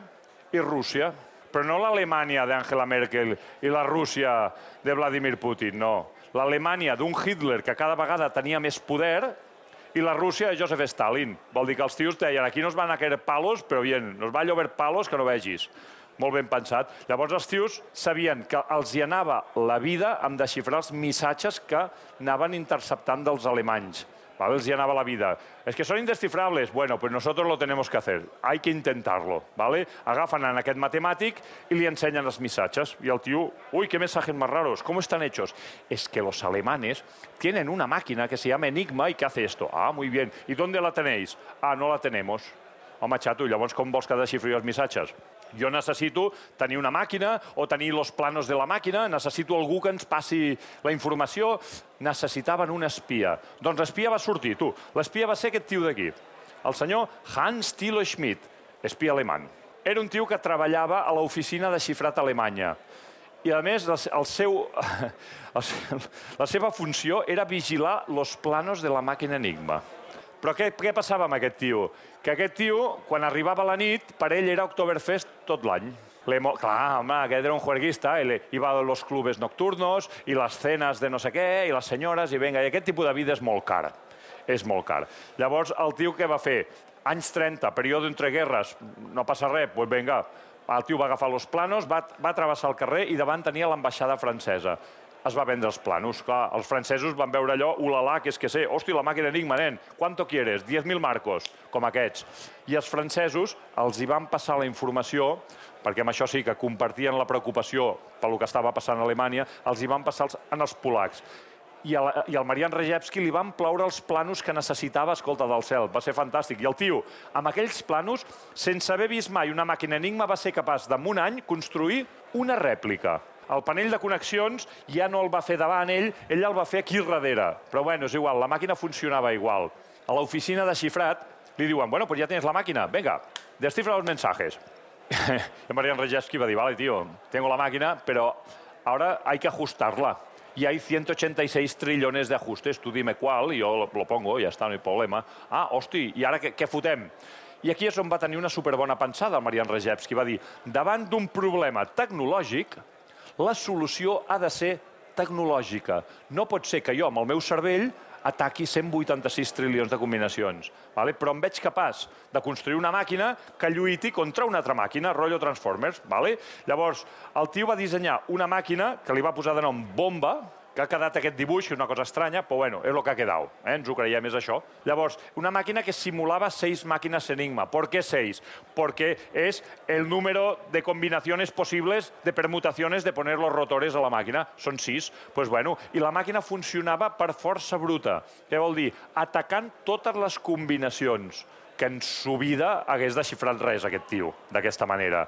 i Rússia. Però no l'Alemanya d'Angela Merkel i la Rússia de Vladimir Putin, no. L'Alemanya d'un Hitler que cada vegada tenia més poder i la Rússia de Joseph Stalin. Vol dir que els tios deien aquí nos van a caer palos, però bien, nos va a llover palos que no vegis. Molt ben pensat. Llavors els tios sabien que els hi anava la vida amb desxifrar els missatges que anaven interceptant dels alemanys. ¿Vale? els hi anava la vida. Es que són indescifrables. Bueno, pues nosotros lo tenemos que hacer. Hay que intentarlo. ¿vale? Agafen en aquest matemàtic i li ensenyen els missatges. I el tio, uy, qué mensajes más raros, ¿cómo están hechos? Es que los alemanes tienen una máquina que se llama Enigma y que hace esto. Ah, muy bien. ¿Y dónde la tenéis? Ah, no la tenemos. Home, xato, llavors com vols que desxifri els missatges? Jo necessito tenir una màquina o tenir els planos de la màquina, necessito algú que ens passi la informació. Necessitaven un espia. Doncs l'espia va sortir, tu. L'espia va ser aquest tio d'aquí, el senyor Hans Thilo Schmidt, espia alemany. Era un tio que treballava a l'oficina de xifrat alemanya. I, a més, el seu, la seva funció era vigilar els planos de la màquina Enigma. Però què, què passava amb aquest tio? Que aquest tio, quan arribava la nit, per ell era Oktoberfest tot l'any. Clar, home, aquest era un juerguista, i iba a los clubes nocturnos, i les cenes de no sé què, i les senyores, i venga, i aquest tipus de vida és molt car. És molt car. Llavors, el tio què va fer? Anys 30, període entre guerres, no passa res, doncs pues venga, el tio va agafar els planos, va, va travessar el carrer i davant tenia l'ambaixada francesa es va vendre els planos. Clar, els francesos van veure allò, ulala, que és que sé, hosti, la màquina Enigma, nen, quanto quieres? 10.000 marcos, com aquests. I els francesos els hi van passar la informació, perquè amb això sí que compartien la preocupació pel que estava passant a Alemanya, els hi van passar els, en els polacs. I, el, i el Marian Rejewski li van plaure els planos que necessitava, escolta, del cel. Va ser fantàstic. I el tio, amb aquells planos, sense haver vist mai una màquina Enigma, va ser capaç de, un any, construir una rèplica el panell de connexions ja no el va fer davant ell, ell el va fer aquí darrere. Però bueno, és igual, la màquina funcionava igual. A l'oficina de xifrat li diuen, bueno, pues ya tienes la máquina, venga, descifra los mensajes. y Marian Rejewski va dir, vale, tío, tengo la máquina, pero ahora hay que ajustarla. Y hay 186 trillones de ajustes, tú dime cuál, y yo lo, lo pongo, ya está, no hay problema. Ah, hosti, i ara què, què fotem? I aquí és on va tenir una superbona pensada el Marian Rejewski. Va dir, davant d'un problema tecnològic, la solució ha de ser tecnològica. No pot ser que jo, amb el meu cervell, ataqui 186 trilions de combinacions. Vale? Però em veig capaç de construir una màquina que lluiti contra una altra màquina, rotllo Transformers. Vale? Llavors, el tio va dissenyar una màquina que li va posar de nom Bomba, que ha quedat aquest dibuix, una cosa estranya, però bueno, és el que ha quedat. Eh? Ens ho creiem, és això. Llavors, una màquina que simulava seis màquines Enigma. ¿Por qué seis? Porque es el número de combinaciones posibles de permutaciones de poner los rotores a la màquina. Són sis. Pues bueno, i la màquina funcionava per força bruta. Què vol dir? Atacant totes les combinacions que en su vida hagués desxifrat res, aquest tio, d'aquesta manera.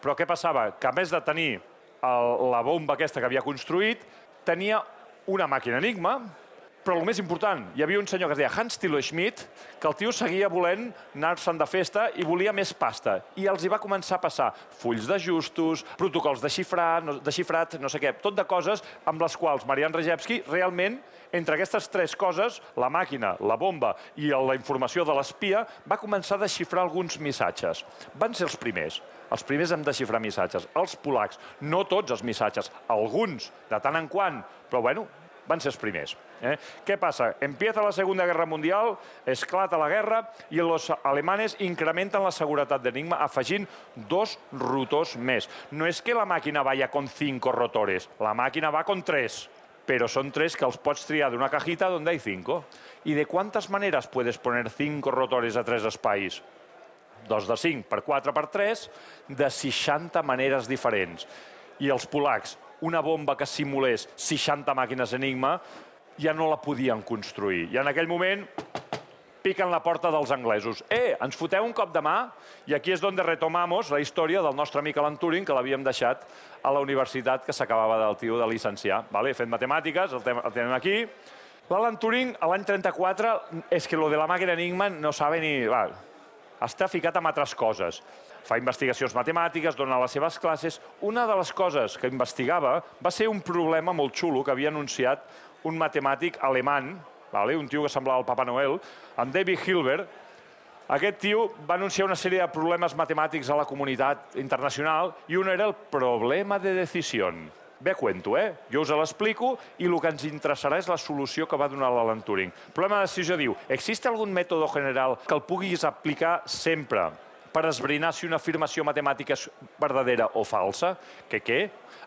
Però què passava? Que a més de tenir el, la bomba aquesta que havia construït, tenia una màquina Enigma Però el més important, hi havia un senyor que es deia Hans Tilo Schmidt, que el tio seguia volent anar-se'n de festa i volia més pasta. I els hi va començar a passar fulls d'ajustos, protocols de xifrar, no, de xifrat, no sé què, tot de coses amb les quals Marian Rejewski realment entre aquestes tres coses, la màquina, la bomba i la informació de l'espia, va començar a desxifrar alguns missatges. Van ser els primers. Els primers hem de xifrar missatges. Els polacs, no tots els missatges, alguns, de tant en quant, però bueno, van ser els primers. Eh? Què passa? Empieza la Segunda Guerra Mundial, esclata la guerra i els alemanes incrementen la seguretat d'Enigma afegint dos rotors més. No és que la màquina vaya con cinco rotores, la màquina va con tres, pero son tres que els pots triar d'una cajita donde hay cinco. ¿Y de cuántas maneras puedes poner cinco rotores a tres espais? Dos de cinc per quatre per tres, de 60 maneres diferents. I els polacs, una bomba que simulés 60 màquines Enigma, ja no la podien construir. I en aquell moment piquen la porta dels anglesos. Eh, ens foteu un cop de mà? I aquí és on retomamos la història del nostre amic Alan Turing, que l'havíem deixat a la universitat que s'acabava del tio de licenciar. Vale? Fent matemàtiques, el, el tenim aquí. L'Alan Turing, l'any 34, és que lo de la màquina Enigma no sabe ni... Va, està ficat amb altres coses fa investigacions matemàtiques, dona les seves classes. Una de les coses que investigava va ser un problema molt xulo que havia anunciat un matemàtic alemany, vale? un tio que semblava el Papa Noel, en David Hilbert. Aquest tio va anunciar una sèrie de problemes matemàtics a la comunitat internacional i un era el problema de decisió. Bé cuento, eh? Jo us l'explico i el que ens interessarà és la solució que va donar l'Alan Turing. Problema de decisió diu, existe algun mètode general que el puguis aplicar sempre per esbrinar si una afirmació matemàtica és verdadera o falsa? Que què?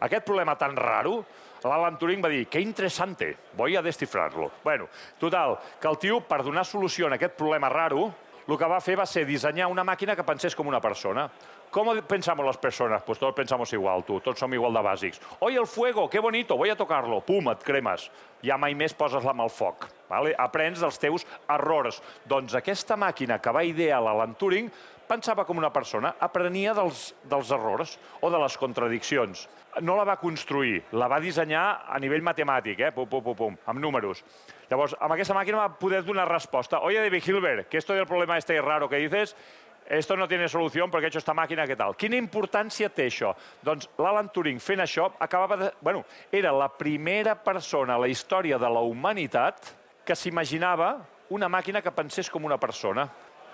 Aquest problema tan raro, l'Alan Turing va dir, que interessante, voy a descifrar-lo. Bueno, total, que el tio, per donar solució a aquest problema raro, el que va fer va ser dissenyar una màquina que pensés com una persona. ¿Cómo pensamos las personas? Pues todos pensamos igual, tu. Tots som igual de bàsics. Oi, el fuego, qué bonito, voy a tocarlo. Pum, et cremes. Ja mai més poses la mà al foc. Vale? Aprens dels teus errors. Doncs aquesta màquina que va idear l'Alan Turing pensava com una persona, aprenia dels, dels errors o de les contradiccions. No la va construir, la va dissenyar a nivell matemàtic, eh? pum, pum, pum, pum, amb números. Llavors, amb aquesta màquina va poder donar resposta. Oye, David Hilbert, que esto del problema este raro que dices, esto no tiene solució perquè he hecho esta màquina, què tal? Quina importància té això? Doncs l'Alan Turing fent això acabava de... Bueno, era la primera persona a la història de la humanitat que s'imaginava una màquina que pensés com una persona.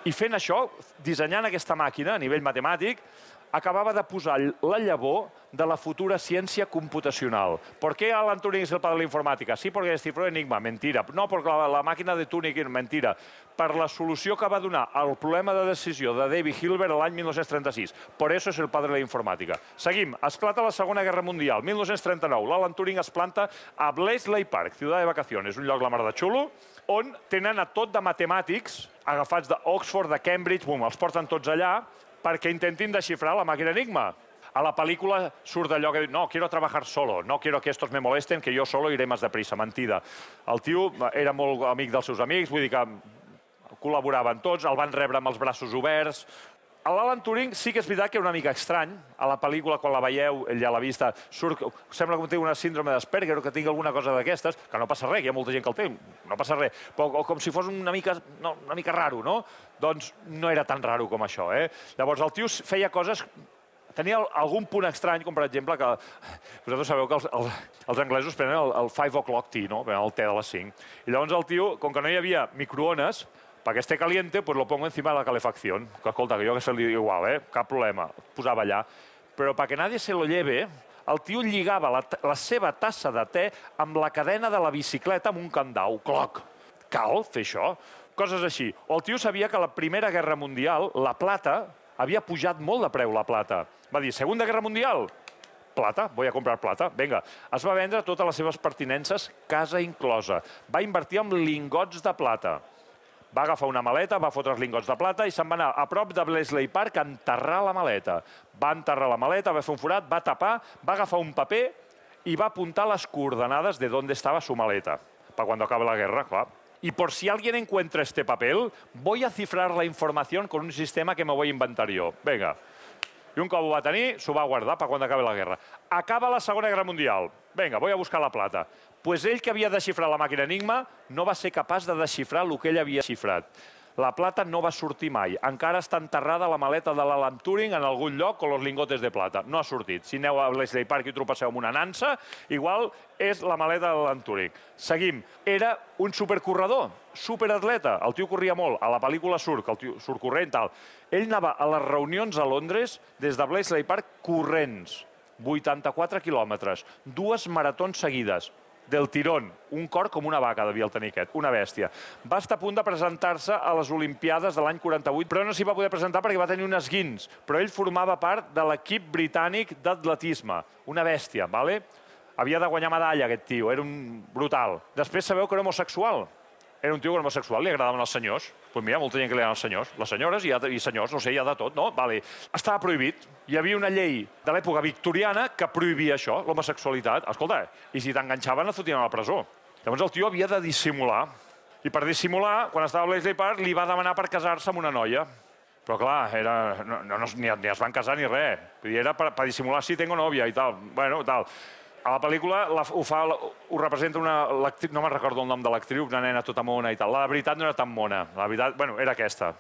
I fent això, dissenyant aquesta màquina a nivell matemàtic, acabava de posar la llavor de la futura ciència computacional. ¿Por qué Alan Turing es el padre de la informàtica? Sí, porque descifró Enigma. Mentira. No, porque la, la màquina de Turing... Mentira. Per la solució que va donar al problema de decisió de David Hilbert l'any 1936. Por eso es el padre de la informàtica. Seguim. Esclata la Segona Guerra Mundial. 1939. L'Alan Turing es planta a Bletchley Park, ciutat de vacaciones. Un lloc la mar de xulo, on tenen a tot de matemàtics agafats d'Oxford, de Cambridge, bum, els porten tots allà perquè intentin desxifrar la màquina Enigma. A la pel·lícula surt allò que diu, no, quiero trabajar solo, no quiero que estos me molesten, que yo solo iré más deprisa. Mentida. El tio era molt amic dels seus amics, vull dir que col·laboraven tots, el van rebre amb els braços oberts, L'Alan Turing sí que és veritat que era una mica estrany. A la pel·lícula, quan la veieu, ell ja l'ha vista, surt, sembla que té una síndrome d'Asperger o que tingui alguna cosa d'aquestes, que no passa res, hi ha molta gent que el té, no passa res, però o com si fos una mica, no, una mica raro, no? Doncs no era tan raro com això, eh? Llavors, el tio feia coses tenia algun punt estrany, com per exemple que vosaltres sabeu que els, els, els anglesos prenen el, el 5 o'clock tea, no? el té de les 5. I llavors el tio, com que no hi havia microones, para que esté caliente, pues lo pongo encima de la calefacción. Que escolta, que jo que se li igual, eh? Cap problema. Posava allà. Però perquè nadie se lo lleve, el tio lligava la, la seva tassa de te amb la cadena de la bicicleta amb un candau. Cloc! Cal fer això? Coses així. O el tio sabia que la Primera Guerra Mundial la plata havia pujat molt de preu, la plata. Va dir, Segunda Guerra Mundial, plata, voy a comprar plata. Vinga, es va vendre totes les seves pertinences, casa inclosa. Va invertir en lingots de plata va agafar una maleta, va fotre els lingots de plata i se'n va anar a prop de Blesley Park a enterrar la maleta. Va enterrar la maleta, va fer un forat, va tapar, va agafar un paper i va apuntar les coordenades de on estava su maleta, para cuando acabe la guerra, clar. Y por si alguien encuentra este papel, voy a cifrar la información con un sistema que me voy a inventar yo. Venga. I un cop ho va tenir, s'ho va guardar per quan acabi la guerra. Acaba la Segona Guerra Mundial. Venga, voy a buscar la plata. Pues ell que havia de xifrar la màquina Enigma no va ser capaç de desxifrar el que ell havia xifrat. La plata no va sortir mai. Encara està enterrada la maleta de l'Alan Turing en algun lloc con los lingotes de plata. No ha sortit. Si aneu a Leslie Park i trobasseu amb una nansa, igual és la maleta de l'Alan Turing. Seguim. Era un supercorredor, superatleta. El tio corria molt. A la pel·lícula surt, que el tio surt corrent, tal. Ell anava a les reunions a Londres des de Blesley Park corrents. 84 quilòmetres, dues maratons seguides, del tirón. Un cor com una vaca devia el tenir aquest, una bèstia. Va estar a punt de presentar-se a les Olimpiades de l'any 48, però no s'hi va poder presentar perquè va tenir un esguins. Però ell formava part de l'equip britànic d'atletisme. Una bèstia, vale? Havia de guanyar medalla, aquest tio, era un brutal. Després sabeu que era homosexual. Era un tio homosexual, li agradaven els senyors. Doncs pues mira, molta gent que li agraden els senyors. Les senyores i, i senyors, no sé, hi ha de tot, no? Vale. Estava prohibit. Hi havia una llei de l'època victoriana que prohibia això, l'homosexualitat. Escolta, i si t'enganxaven et fotien a la presó. Llavors el tio havia de dissimular. I per dissimular, quan estava a Blasley Park, li va demanar per casar-se amb una noia. Però clar, era, no, no, ni, ni es van casar ni res. Era per, per dissimular si tengo novia i tal. Bueno, tal. A la pel·lícula la, ho, fa, ho representa una... No me'n recordo el nom de l'actriu, una nena tota mona i tal. La veritat no era tan mona. La veritat, bueno, era aquesta.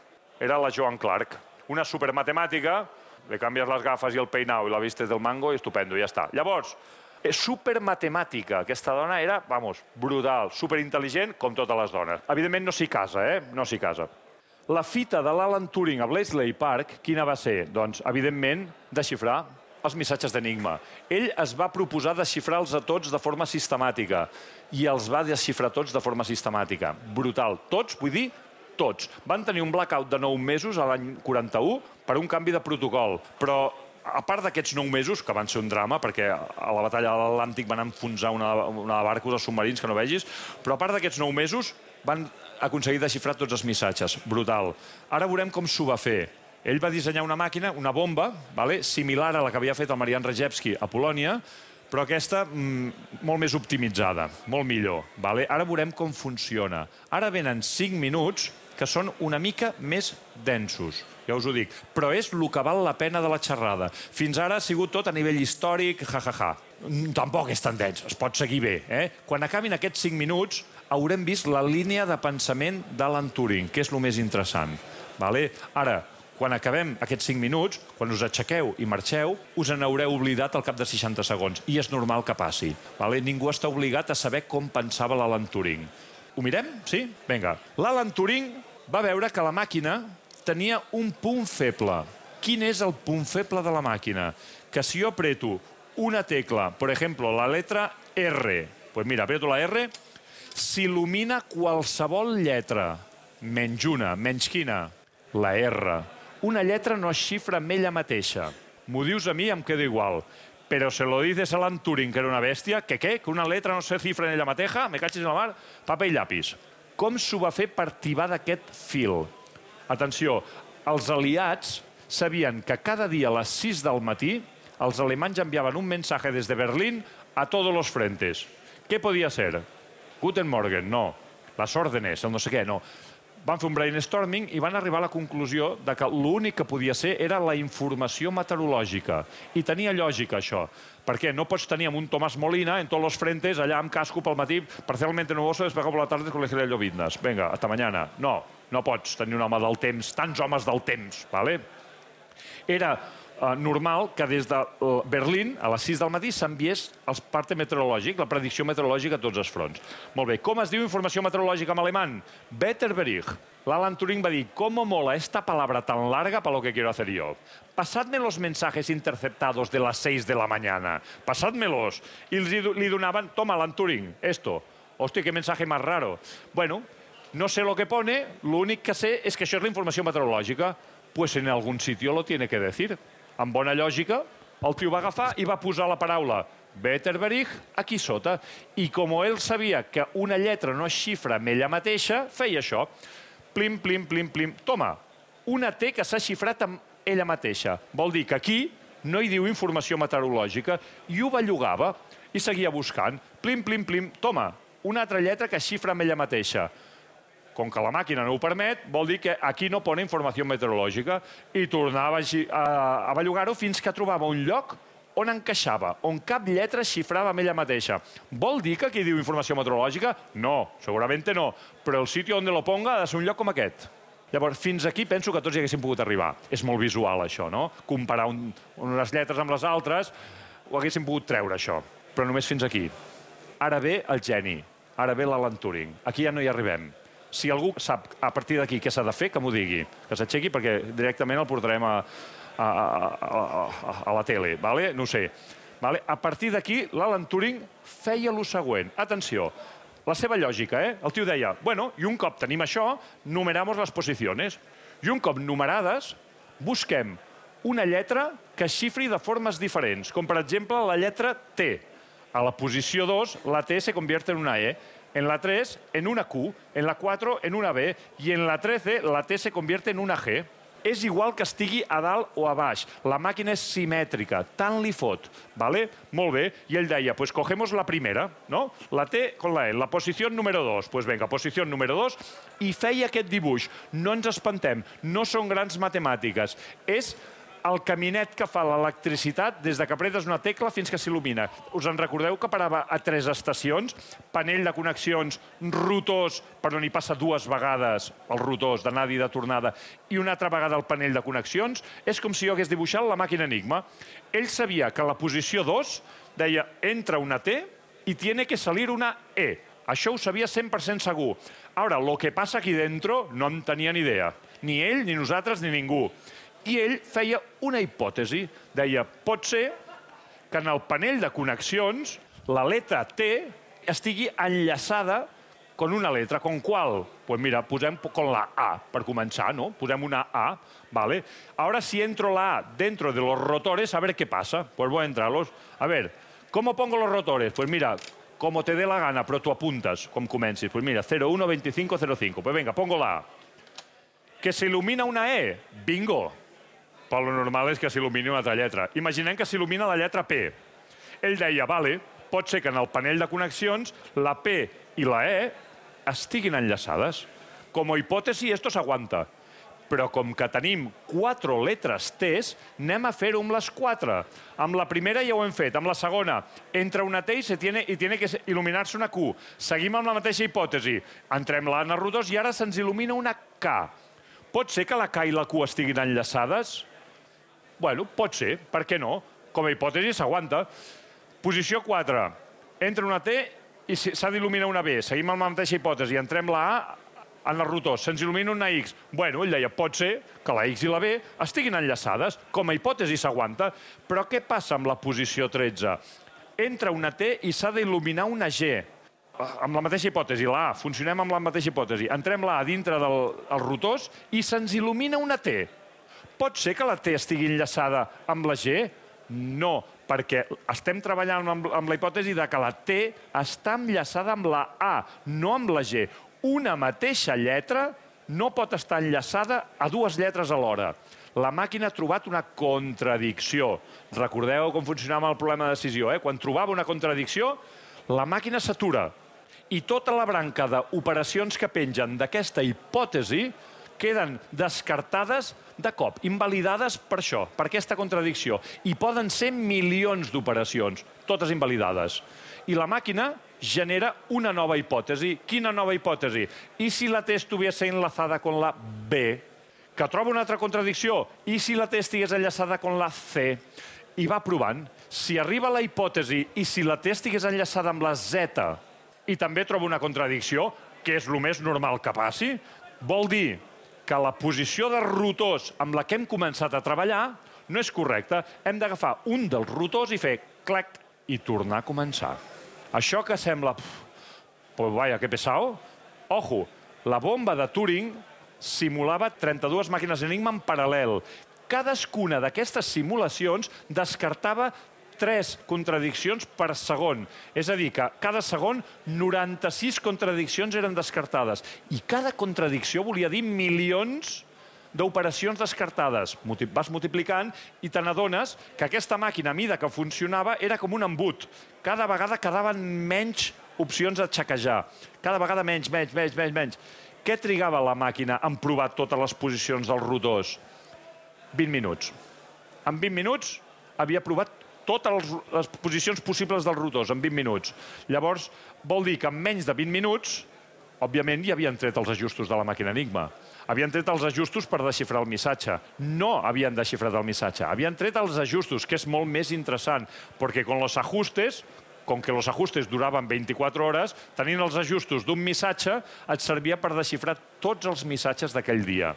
Era la Joan Clark. Una supermatemàtica, le canvies les gafes i el peinau i la vista del mango i estupendo, ja està. Llavors, és supermatemàtica. Aquesta dona era, vamos, brutal, superintel·ligent, com totes les dones. Evidentment no s'hi casa, eh? No s'hi casa. La fita de l'Alan Turing a Blasley Park, quina va ser? Doncs, evidentment, desxifrar els missatges d'enigma. Ell es va proposar desxifrar-los a tots de forma sistemàtica i els va desxifrar tots de forma sistemàtica. Brutal. Tots, vull dir, tots. Van tenir un blackout de 9 mesos a l'any 41 per un canvi de protocol, però a part d'aquests 9 mesos, que van ser un drama, perquè a la batalla de l'Atlàntic van enfonsar una, una de submarins que no vegis, però a part d'aquests 9 mesos van aconseguir desxifrar tots els missatges. Brutal. Ara veurem com s'ho va fer. Ell va dissenyar una màquina, una bomba, vale? similar a la que havia fet el Marian Rejewski a Polònia, però aquesta mm, molt més optimitzada, molt millor. Vale? Ara veurem com funciona. Ara venen 5 minuts que són una mica més densos, ja us ho dic. Però és el que val la pena de la xerrada. Fins ara ha sigut tot a nivell històric, ja, ja, ja. Mm, tampoc és tan dens, es pot seguir bé. Eh? Quan acabin aquests 5 minuts, haurem vist la línia de pensament d'Alan Turing, que és el més interessant. Vale? Ara, quan acabem aquests 5 minuts, quan us aixequeu i marxeu, us en haureu oblidat al cap de 60 segons. I és normal que passi. Vale? Ningú està obligat a saber com pensava l'Alan Turing. Ho mirem? Sí? Vinga. L'Alan Turing va veure que la màquina tenia un punt feble. Quin és el punt feble de la màquina? Que si jo apreto una tecla, per exemple, la letra R, pues mira, apreto la R, s'il·lumina qualsevol lletra, menys una, menys quina? La R una lletra no es xifra amb ella mateixa. M'ho dius a mi, em quedo igual. Però se lo dices a Alan Turing, que era una bèstia, que què? Que una letra no se cifra en ella mateixa? Me cachis en la mar? Paper i llapis. Com s'ho va fer per tibar d'aquest fil? Atenció, els aliats sabien que cada dia a les 6 del matí els alemanys enviaven un mensatge des de Berlín a tots els frentes. Què podia ser? Guten Morgen, no. Les òrdenes, el no sé què, no van fer un brainstorming i van arribar a la conclusió de que l'únic que podia ser era la informació meteorològica. I tenia lògica, això. Perquè no pots tenir amb un Tomàs Molina en tots els frentes allà amb casco pel matí, parcialment nuboso, despegado por la tarde con el llovitnes. Vinga, hasta mañana. No, no pots tenir un home del temps, tants homes del temps, ¿vale? Era eh, normal que des de uh, Berlín, a les 6 del matí, s'enviés el parte meteorològic, la predicció meteorològica a tots els fronts. Molt bé, com es diu informació meteorològica en alemany? Wetterbericht. L'Alan Turing va dir, ¿cómo mola esta palabra tan larga para lo que quiero hacer yo? Pasadme los mensajes interceptados de las 6 de la mañana. Pasádmelos. I li, li donaven, toma, Alan Turing, esto. Hòstia, qué mensaje más raro. Bueno, no sé lo que pone, l'únic que sé és que això és la informació meteorològica. Pues en algún sitio lo tiene que decir amb bona lògica, el tio va agafar i va posar la paraula Betterberich aquí sota. I com ell sabia que una lletra no es xifra amb ella mateixa, feia això. Plim, plim, plim, plim. Toma, una T que s'ha xifrat amb ella mateixa. Vol dir que aquí no hi diu informació meteorològica i ho bellugava i seguia buscant. Plim, plim, plim. Toma, una altra lletra que es xifra amb ella mateixa com que la màquina no ho permet, vol dir que aquí no pone informació meteorològica i tornava a, a bellugar-ho fins que trobava un lloc on encaixava, on cap lletra xifrava amb ella mateixa. Vol dir que aquí diu informació meteorològica? No, segurament no, però el sitio on lo ponga ha de ser un lloc com aquest. Llavors, fins aquí penso que tots hi haguéssim pogut arribar. És molt visual, això, no? Comparar un, unes lletres amb les altres, ho haguéssim pogut treure, això. Però només fins aquí. Ara ve el geni. Ara ve l'Alan Turing. Aquí ja no hi arribem. Si algú sap a partir d'aquí què s'ha de fer, que m'ho digui. Que s'aixequi perquè directament el portarem a, a, a, a, a la tele, vale? no sé. Vale? A partir d'aquí, l'Alan Turing feia lo següent. Atenció, la seva lògica, eh? El tio deia, bueno, i un cop tenim això, numeramos les posicions. I un cop numerades, busquem una lletra que xifri de formes diferents, com per exemple la lletra T. A la posició 2, la T se convierte en una E. En la 3, en una Q. En la 4, en una B. I en la 13, la T se convierte en una G és igual que estigui a dalt o a baix. La màquina és simètrica, tant li fot. ¿vale? Molt bé. I ell deia, pues cogemos la primera, ¿no? La T con la E, la posició número 2. Pues venga, posició número 2. I feia aquest dibuix. No ens espantem, no són grans matemàtiques. És el caminet que fa l'electricitat des de que apretes una tecla fins que s'il·lumina. Us en recordeu que parava a tres estacions? Panell de connexions, rotors, per on hi passa dues vegades els rotors d'anada i de tornada, i una altra vegada el panell de connexions? És com si jo hagués dibuixat la màquina Enigma. Ell sabia que la posició 2 deia entra una T i tiene que salir una E. Això ho sabia 100% segur. Ara, lo que passa aquí dentro no en tenia ni idea. Ni ell, ni nosaltres, ni ningú i ell feia una hipòtesi. Deia, pot ser que en el panell de connexions la letra T estigui enllaçada con una letra, ¿con cuál? Pues mira, posem con la A, per començar, ¿no? Posem una A, ¿vale? Ahora si entro la A dentro de los rotores, a ver qué pasa. Pues voy a entrarlos. A ver, ¿cómo pongo los rotores? Pues mira, como te dé la gana, però tu apuntes com comencis. Pues mira, 01, 25, 05. Pues venga, pongo la A. Que s'il·lumina una E. Bingo. Però el normal és que s'il·lumini una altra lletra. Imaginem que s'il·lumina la lletra P. Ell deia, vale, pot ser que en el panell de connexions la P i la E estiguin enllaçades. Com a hipòtesi, esto s'aguanta. Però com que tenim quatre letres T's, anem a fer-ho amb les quatre. Amb la primera ja ho hem fet. Amb la segona, entra una T i, se tiene, i tiene que il·luminar-se una Q. Seguim amb la mateixa hipòtesi. Entrem la en els i ara se'ns il·lumina una K. Pot ser que la K i la Q estiguin enllaçades? Bueno, pot ser, per què no? Com a hipòtesi s'aguanta. Posició 4. Entra una T i s'ha d'il·luminar una B. Seguim amb la mateixa hipòtesi. Entrem la A en el rotor. Se'ns il·lumina una X. Bueno, ell deia, pot ser que la X i la B estiguin enllaçades. Com a hipòtesi s'aguanta. Però què passa amb la posició 13? Entra una T i s'ha d'il·luminar una G amb la mateixa hipòtesi, la A, funcionem amb la mateixa hipòtesi. Entrem la A dintre dels del rotors i se'ns il·lumina una T. Pot ser que la T estigui enllaçada amb la G? No, perquè estem treballant amb, amb la hipòtesi de que la T està enllaçada amb la A, no amb la G. Una mateixa lletra no pot estar enllaçada a dues lletres alhora. La màquina ha trobat una contradicció. Recordeu com funcionava el problema de decisió, eh? Quan trobava una contradicció, la màquina s'atura. I tota la branca d'operacions que pengen d'aquesta hipòtesi queden descartades de cop, invalidades per això, per aquesta contradicció. I poden ser milions d'operacions, totes invalidades. I la màquina genera una nova hipòtesi. Quina nova hipòtesi? I si la T estuviese enlazada con la B? Que troba una altra contradicció. I si la T estigués enllaçada con la C? I va provant. Si arriba la hipòtesi i si la T estigués enllaçada amb la Z i també troba una contradicció, que és el més normal que passi, vol dir que la posició de rotors amb la que hem començat a treballar no és correcta. Hem d'agafar un dels rotors i fer clac i tornar a començar. Això que sembla... Pues vaya, que pesado. Ojo, la bomba de Turing simulava 32 màquines Enigma en paral·lel. Cadascuna d'aquestes simulacions descartava tres contradiccions per segon. És a dir, que cada segon 96 contradiccions eren descartades. I cada contradicció volia dir milions d'operacions descartades. Vas multiplicant i te n'adones que aquesta màquina, a mida que funcionava, era com un embut. Cada vegada quedaven menys opcions a xequejar. Cada vegada menys, menys, menys, menys, menys. Què trigava la màquina en provar totes les posicions dels rotors? 20 minuts. En 20 minuts havia provat totes les posicions possibles dels rotors en 20 minuts. Llavors, vol dir que en menys de 20 minuts, òbviament, ja havien tret els ajustos de la màquina Enigma. Havien tret els ajustos per desxifrar el missatge. No havien desxifrat el missatge. Havien tret els ajustos, que és molt més interessant, perquè con los ajustes, com que los ajustes duraven 24 hores, tenint els ajustos d'un missatge, et servia per desxifrar tots els missatges d'aquell dia.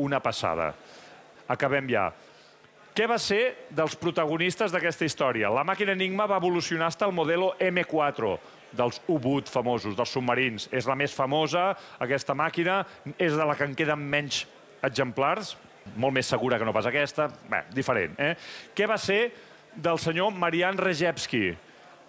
Una passada. Acabem ja. Què va ser dels protagonistes d'aquesta història? La màquina Enigma va evolucionar fins al modelo M4, dels U-Boot famosos, dels submarins. És la més famosa, aquesta màquina, és de la que en queden menys exemplars, molt més segura que no pas aquesta, bé, diferent. Eh? Què va ser del senyor Marian Rejewski?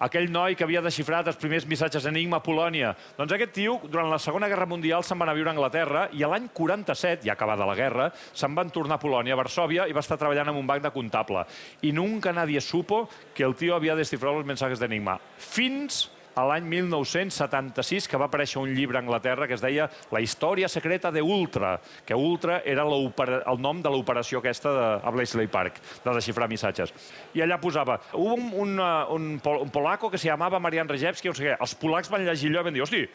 Aquell noi que havia desxifrat els primers missatges enigma a Polònia. Doncs aquest tio, durant la Segona Guerra Mundial, se'n va anar a viure a Anglaterra i a l'any 47, ja acabada la guerra, se'n van tornar a Polònia, a Varsovia, i va estar treballant en un banc de comptable. I nunca nadie supo que el tio havia descifrat els mensajes d'enigma. Fins a l'any 1976, que va aparèixer un llibre a Anglaterra que es deia La història secreta de Ultra, que Ultra era el nom de l'operació aquesta de, a Bletchley Park, de desxifrar missatges. I allà posava, hubo un, un, un, un polaco que se llamava Marian Rejewski, sé què. Els polacs van llegir allò i van dir, hosti,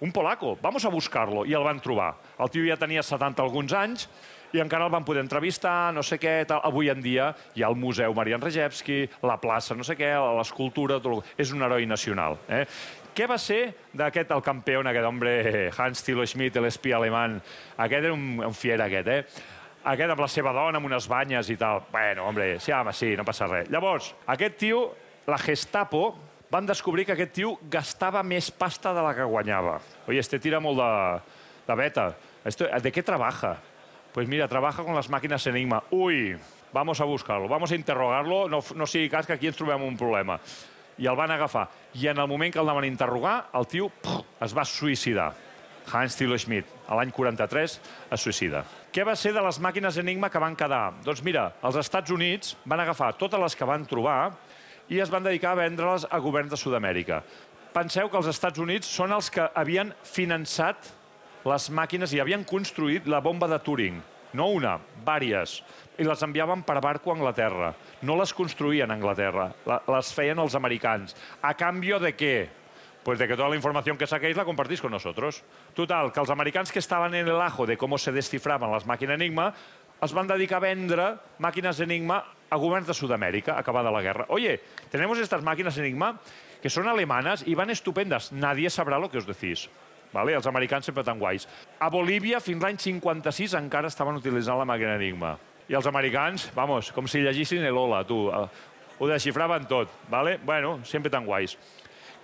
un polaco, vamos a buscarlo. I el van trobar. El tio ja tenia 70 alguns anys i encara el van poder entrevistar, no sé què, tal. Avui en dia hi ha el Museu Marian Rejewski, la plaça, no sé què, l'escultura, tot... és un heroi nacional. Eh? Què va ser d'aquest, el campió, aquest home, Hans Thilo Schmidt, l'espia alemany? Aquest era un, un fier, aquest, eh? Aquest amb la seva dona, amb unes banyes i tal. Bueno, hombre, sí, home, sí, no passa res. Llavors, aquest tio, la Gestapo, van descobrir que aquest tio gastava més pasta de la que guanyava. Oye, este tira molt de, de beta. Esto, ¿De què trabaja? Pues mira, trabaja con las máquinas Enigma. Uy, vamos a buscarlo, vamos a interrogarlo, no, no sigui cas que aquí ens trobem un problema. I el van agafar. I en el moment que el van interrogar, el tio pff, es va suïcidar. Hans Thilo Schmidt, a l'any 43, es suïcida. Què va ser de les màquines Enigma que van quedar? Doncs mira, els Estats Units van agafar totes les que van trobar i es van dedicar a vendre-les a governs de Sud-amèrica. Penseu que els Estats Units són els que havien finançat les màquines i havien construït la bomba de Turing. No una, vàries. I les enviaven per barco a Anglaterra. No les construïen a Anglaterra, les feien els americans. A canvi de què? Pues de que toda la información que saquéis la compartís con nosotros. Total, que els americans que estaven en el ajo de com se descifraven les màquines Enigma es van dedicar a vendre màquines Enigma a governs de Sud-amèrica, acabada la guerra. Oye, tenemos estas máquinas Enigma que son alemanas y van estupendas. Nadie sabrá lo que os decís. Vale? Els americans sempre tan guais. A Bolívia, fins l'any 56, encara estaven utilitzant la màquina Enigma. I els americans, vamos, com si llegissin l'Ola, tu. Eh, ho desxifraven tot. Vale? Bueno, sempre tan guais.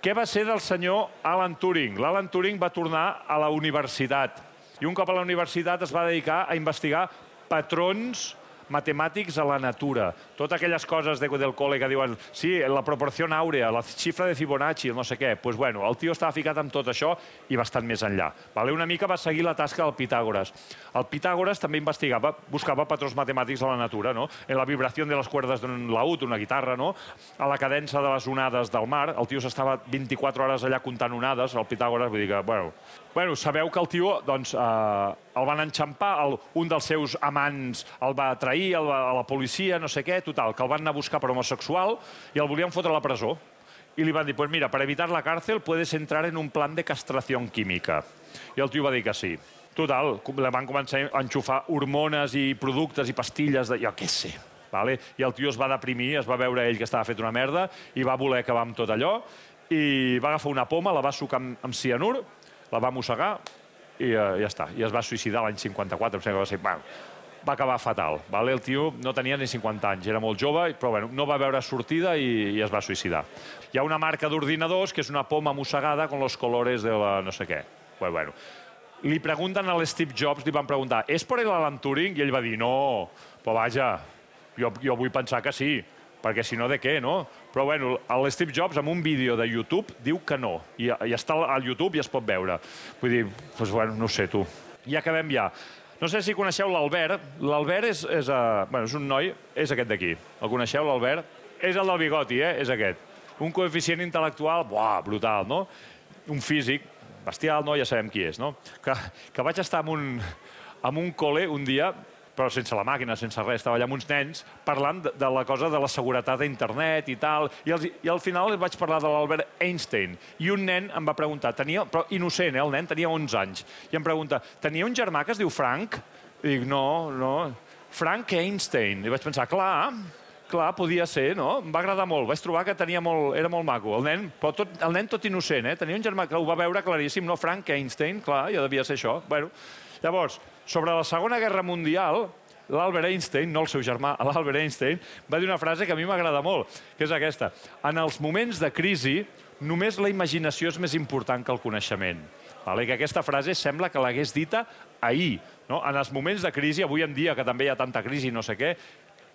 Què va ser del senyor Alan Turing? L'Alan Turing va tornar a la universitat i un cop a la universitat es va dedicar a investigar patrons matemàtics a la natura. Totes aquelles coses de, del col·le que diuen sí, la proporció àurea, la xifra de Fibonacci, no sé què. Doncs pues bueno, el tio estava ficat amb tot això i bastant més enllà. Vale? Una mica va seguir la tasca del Pitàgores. El Pitàgores també investigava, buscava patrons matemàtics a la natura, no? En la vibració de les cuerdes d'un laúd, una guitarra, no? A la cadència de les onades del mar. El tio s'estava 24 hores allà comptant onades, el Pitàgores, vull dir que, bueno... Bueno, sabeu que el tio, doncs, eh, el van enxampar, el, un dels seus amants el va trair el, a la policia, no sé què, total, que el van anar a buscar per homosexual i el volien fotre a la presó. I li van dir, pues mira, per evitar la càrcel puedes entrar en un plan de castració química. I el tio va dir que sí. Total, le van començar a enxufar hormones i productes i pastilles de... Jo què sé. Vale? I el tio es va deprimir, es va veure ell que estava fet una merda i va voler acabar amb tot allò i va agafar una poma, la va sucar amb, amb cianur, la va mossegar i uh, ja està. I es va suïcidar l'any 54, em sembla que va ser... Bueno, va acabar fatal. Vale? El tio no tenia ni 50 anys, era molt jove, però bueno, no va veure sortida i, i es va suïcidar. Hi ha una marca d'ordinadors que és una poma mossegada con los colores de la no sé què. Bueno, bueno. Li pregunten a l'Steve Jobs, li van preguntar, és per l'Alan Turing? I ell va dir, no, però vaja, jo, jo vull pensar que sí perquè si no, de què, no? Però bueno, l'Steve Jobs, amb un vídeo de YouTube, diu que no. I, i està al YouTube i es pot veure. Vull dir, doncs, bueno, no sé, tu. I acabem ja. No sé si coneixeu l'Albert. L'Albert és, és, uh, bueno, és un noi, és aquest d'aquí. El coneixeu, l'Albert? És el del bigoti, eh? És aquest. Un coeficient intel·lectual, buah, brutal, no? Un físic, bestial, no? Ja sabem qui és, no? Que, que vaig estar amb un, amb un col·le un dia però sense la màquina, sense res. Estava allà amb uns nens parlant de, de la cosa de la seguretat d'internet i tal. I, els, I al final vaig parlar de l'Albert Einstein. I un nen em va preguntar, tenia, però innocent, eh, el nen, tenia 11 anys. I em pregunta, tenia un germà que es diu Frank? I dic, no, no, Frank Einstein. I vaig pensar, clar, clar, podia ser, no? Em va agradar molt. Vaig trobar que tenia molt, era molt maco. El nen, però tot, el nen tot innocent, eh? Tenia un germà que ho va veure claríssim, no? Frank Einstein, clar, ja devia ser això. Bueno, llavors, sobre la Segona Guerra Mundial, l'Albert Einstein, no el seu germà, l'Albert Einstein, va dir una frase que a mi m'agrada molt, que és aquesta. En els moments de crisi, només la imaginació és més important que el coneixement. Vale? Que aquesta frase sembla que l'hagués dita ahir. No? En els moments de crisi, avui en dia, que també hi ha tanta crisi i no sé què,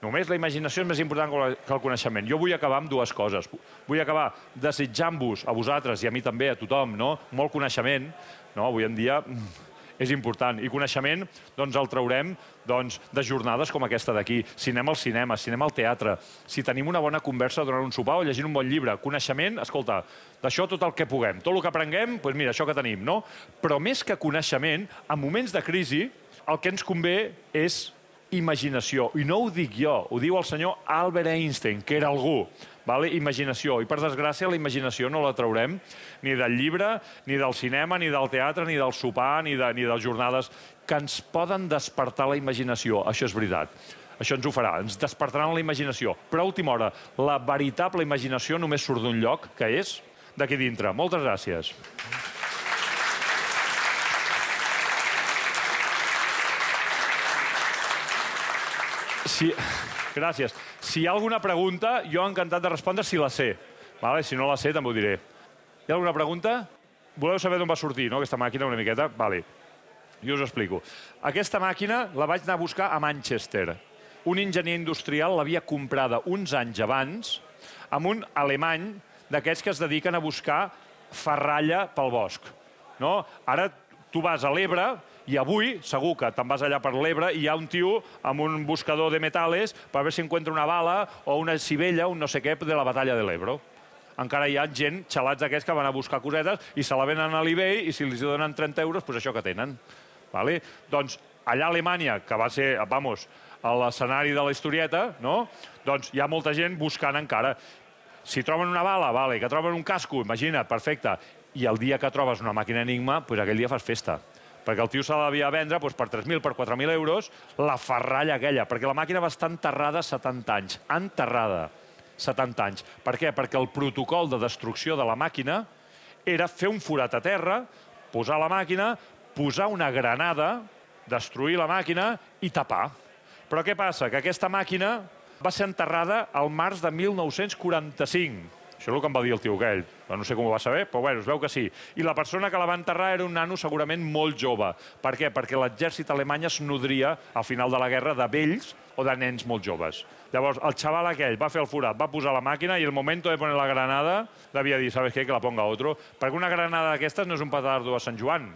només la imaginació és més important que el coneixement. Jo vull acabar amb dues coses. Vull acabar desitjant-vos, a vosaltres i a mi també, a tothom, no? molt coneixement. No? Avui en dia és important. I coneixement doncs, el traurem doncs, de jornades com aquesta d'aquí. Si anem al cinema, si anem al teatre, si tenim una bona conversa durant un sopar o llegint un bon llibre. Coneixement, escolta, d'això tot el que puguem. Tot el que aprenguem, doncs mira, això que tenim, no? Però més que coneixement, en moments de crisi, el que ens convé és imaginació. I no ho dic jo, ho diu el senyor Albert Einstein, que era algú. Vale? Imaginació. I per desgràcia la imaginació no la traurem ni del llibre, ni del cinema, ni del teatre, ni del sopar, ni de, ni de jornades que ens poden despertar la imaginació. Això és veritat. Això ens ho farà, ens despertaran la imaginació. Però a última hora, la veritable imaginació només surt d'un lloc, que és d'aquí dintre. Moltes gràcies. Si... Gràcies. Si hi ha alguna pregunta, jo encantat de respondre si la sé. Vale? Si no la sé, també ho diré. Hi ha alguna pregunta? Voleu saber d'on va sortir, no, aquesta màquina, una miqueta? Vale. Jo us explico. Aquesta màquina la vaig anar a buscar a Manchester. Un enginyer industrial l'havia comprada uns anys abans amb un alemany d'aquests que es dediquen a buscar ferralla pel bosc. No? Ara tu vas a l'Ebre i avui, segur que te'n vas allà per l'Ebre i hi ha un tio amb un buscador de metales per veure si encuentra una bala o una civella, un no sé què, de la batalla de l'Ebro. Encara hi ha gent, xalats d'aquests, que van a buscar cosetes i se la venen a l'eBay i si els donen 30 euros, doncs això que tenen. Vale? Doncs allà a Alemanya, que va ser, vamos, a l'escenari de la historieta, no? doncs hi ha molta gent buscant encara. Si troben una bala, vale, que troben un casco, imagina't, perfecte. I el dia que trobes una màquina Enigma, doncs aquell dia fas festa perquè el tio se l'havia vendre doncs, per 3.000, per 4.000 euros, la ferralla aquella, perquè la màquina va estar enterrada 70 anys. Enterrada 70 anys. Per què? Perquè el protocol de destrucció de la màquina era fer un forat a terra, posar la màquina, posar una granada, destruir la màquina i tapar. Però què passa? Que aquesta màquina va ser enterrada al març de 1945 això és el que em va dir el tio aquell. No sé com ho va saber, però bueno, es veu que sí. I la persona que la va enterrar era un nano segurament molt jove. Per què? Perquè l'exèrcit alemany es nodria, al final de la guerra, de vells o de nens molt joves. Llavors, el xaval aquell va fer el forat, va posar la màquina i el moment de poner la granada devia dir, ¿sabes qué? Que la ponga otro. Perquè una granada d'aquestes no és un petardo a Sant Joan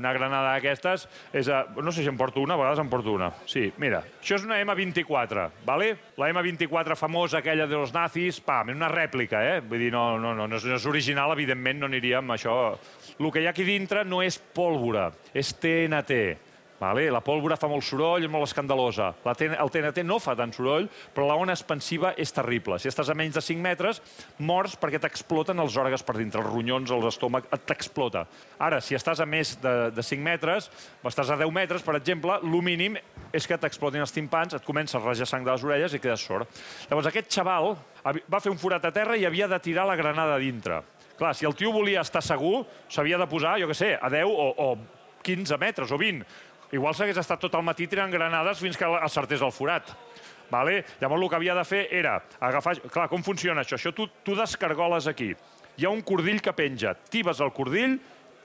una granada d'aquestes és... A... No sé si em porto una, a vegades em porto una. Sí, mira, això és una M24, ¿vale? La M24 famosa, aquella de los nazis, pam, una rèplica, eh? Vull dir, no, no, no, no és original, evidentment no aniríem amb això. El que hi ha aquí dintre no és pólvora, és TNT. Vale? La pólvora fa molt soroll, és molt escandalosa. La el TNT no fa tant soroll, però la ona expansiva és terrible. Si estàs a menys de 5 metres, mors perquè t'exploten els òrgans per dintre, els ronyons, els estómac, t'explota. Ara, si estàs a més de, de 5 metres, estàs a 10 metres, per exemple, el mínim és que t'explotin els timpans, et comença a rajar sang de les orelles i quedes sord. Llavors, aquest xaval va fer un forat a terra i havia de tirar la granada dintre. Clar, si el tio volia estar segur, s'havia de posar, jo què sé, a 10 o, o 15 metres o 20 Igual s'hagués estat tot el matí tirant granades fins que acertés el forat. Vale? Llavors el que havia de fer era agafar... Clar, com funciona això? Això tu, tu descargoles aquí. Hi ha un cordill que penja. Tibes el cordill,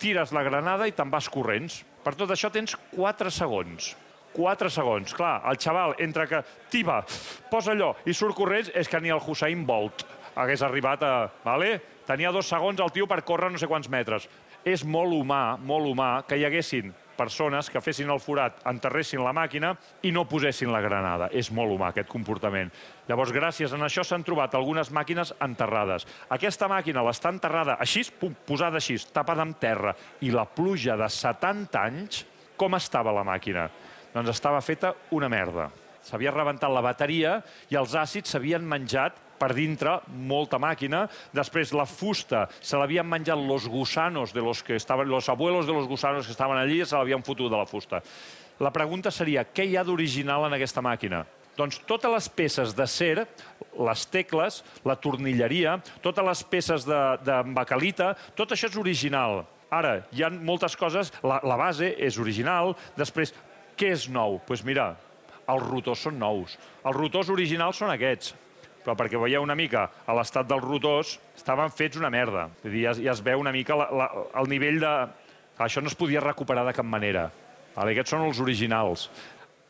tires la granada i te'n vas corrents. Per tot això tens 4 segons. 4 segons. Clar, el xaval, entre que tiba, posa allò i surt corrents, és que ni el Hussein Bolt hagués arribat a... Vale? Tenia dos segons el tio per córrer no sé quants metres. És molt humà, molt humà, que hi haguessin persones que fessin el forat, enterressin la màquina i no posessin la granada. És molt humà, aquest comportament. Llavors, gràcies a això s'han trobat algunes màquines enterrades. Aquesta màquina l'està enterrada així, posada així, tapada amb terra. I la pluja de 70 anys, com estava la màquina? Doncs estava feta una merda. S'havia rebentat la bateria i els àcids s'havien menjat per dintre molta màquina. Després la fusta se l'havien menjat los gusanos de los que estaven, los abuelos de los gusanos que estaven allí, se l'havien fotut de la fusta. La pregunta seria, què hi ha d'original en aquesta màquina? Doncs totes les peces de ser, les tecles, la tornilleria, totes les peces de, de bacalita, tot això és original. Ara, hi ha moltes coses, la, la base és original, després, què és nou? Doncs pues mira, els rotors són nous. Els rotors originals són aquests, però perquè veieu una mica a l'estat dels rotors, estaven fets una merda. Vull dir, ja, ja es veu una mica la, la, el nivell de... Això no es podia recuperar de cap manera. Vale? Aquests són els originals.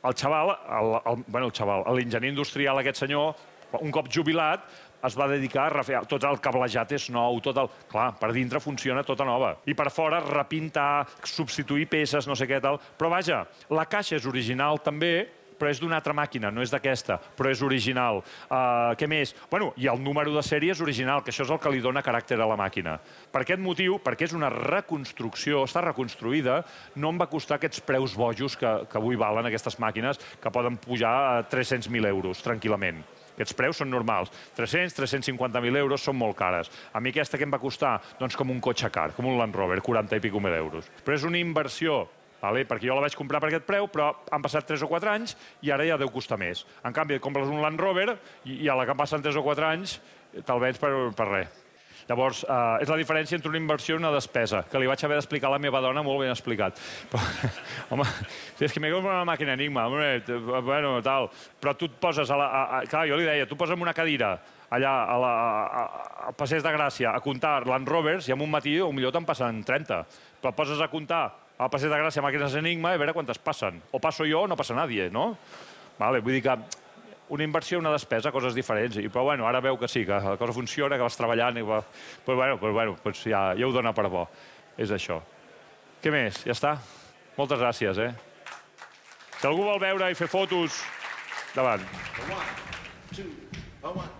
El xaval, el, el, bueno, el xaval, l'enginyer industrial, aquest senyor, un cop jubilat, es va dedicar a refer... Tot el cablejat és nou, tot el... Clar, per dintre funciona tota nova. I per fora, repintar, substituir peces, no sé què tal. Però vaja, la caixa és original també, però és d'una altra màquina, no és d'aquesta, però és original. Uh, què més? Bueno, i el número de sèrie és original, que això és el que li dona caràcter a la màquina. Per aquest motiu, perquè és una reconstrucció, està reconstruïda, no em va costar aquests preus bojos que, que avui valen aquestes màquines, que poden pujar a 300.000 euros, tranquil·lament. Aquests preus són normals. 300, 350.000 euros són molt cares. A mi aquesta que em va costar? Doncs com un cotxe car, com un Land Rover, 40 i pico mil euros. Però és una inversió Vale? perquè jo la vaig comprar per aquest preu, però han passat 3 o 4 anys i ara ja deu costar més. En canvi, compres un Land Rover i, i a la que passen 3 o 4 anys te'l vens per, per res. Llavors, eh, és la diferència entre una inversió i una despesa, que li vaig haver d'explicar a la meva dona molt ben explicat. Però, home, és que m'he comprat una màquina Enigma, home, bueno, tal, però tu et poses a la... A, a, clar, jo li deia, tu posa'm una cadira allà a la, a, a, Passeig de Gràcia a comptar Land Rovers i en un matí o millor te'n passen 30. Però poses a comptar a Passeig de Gràcia màquines Enigma i a veure quantes passen. O passo jo o no passa nadie, no? Vale, vull dir que una inversió i una despesa, coses diferents. I, però bueno, ara veu que sí, que la cosa funciona, que vas treballant i va... Pues bueno, pues bueno pues ja, ja ho dona per bo. És això. Què més? Ja està? Moltes gràcies, eh? Si algú vol veure i fer fotos, davant. one, two, one.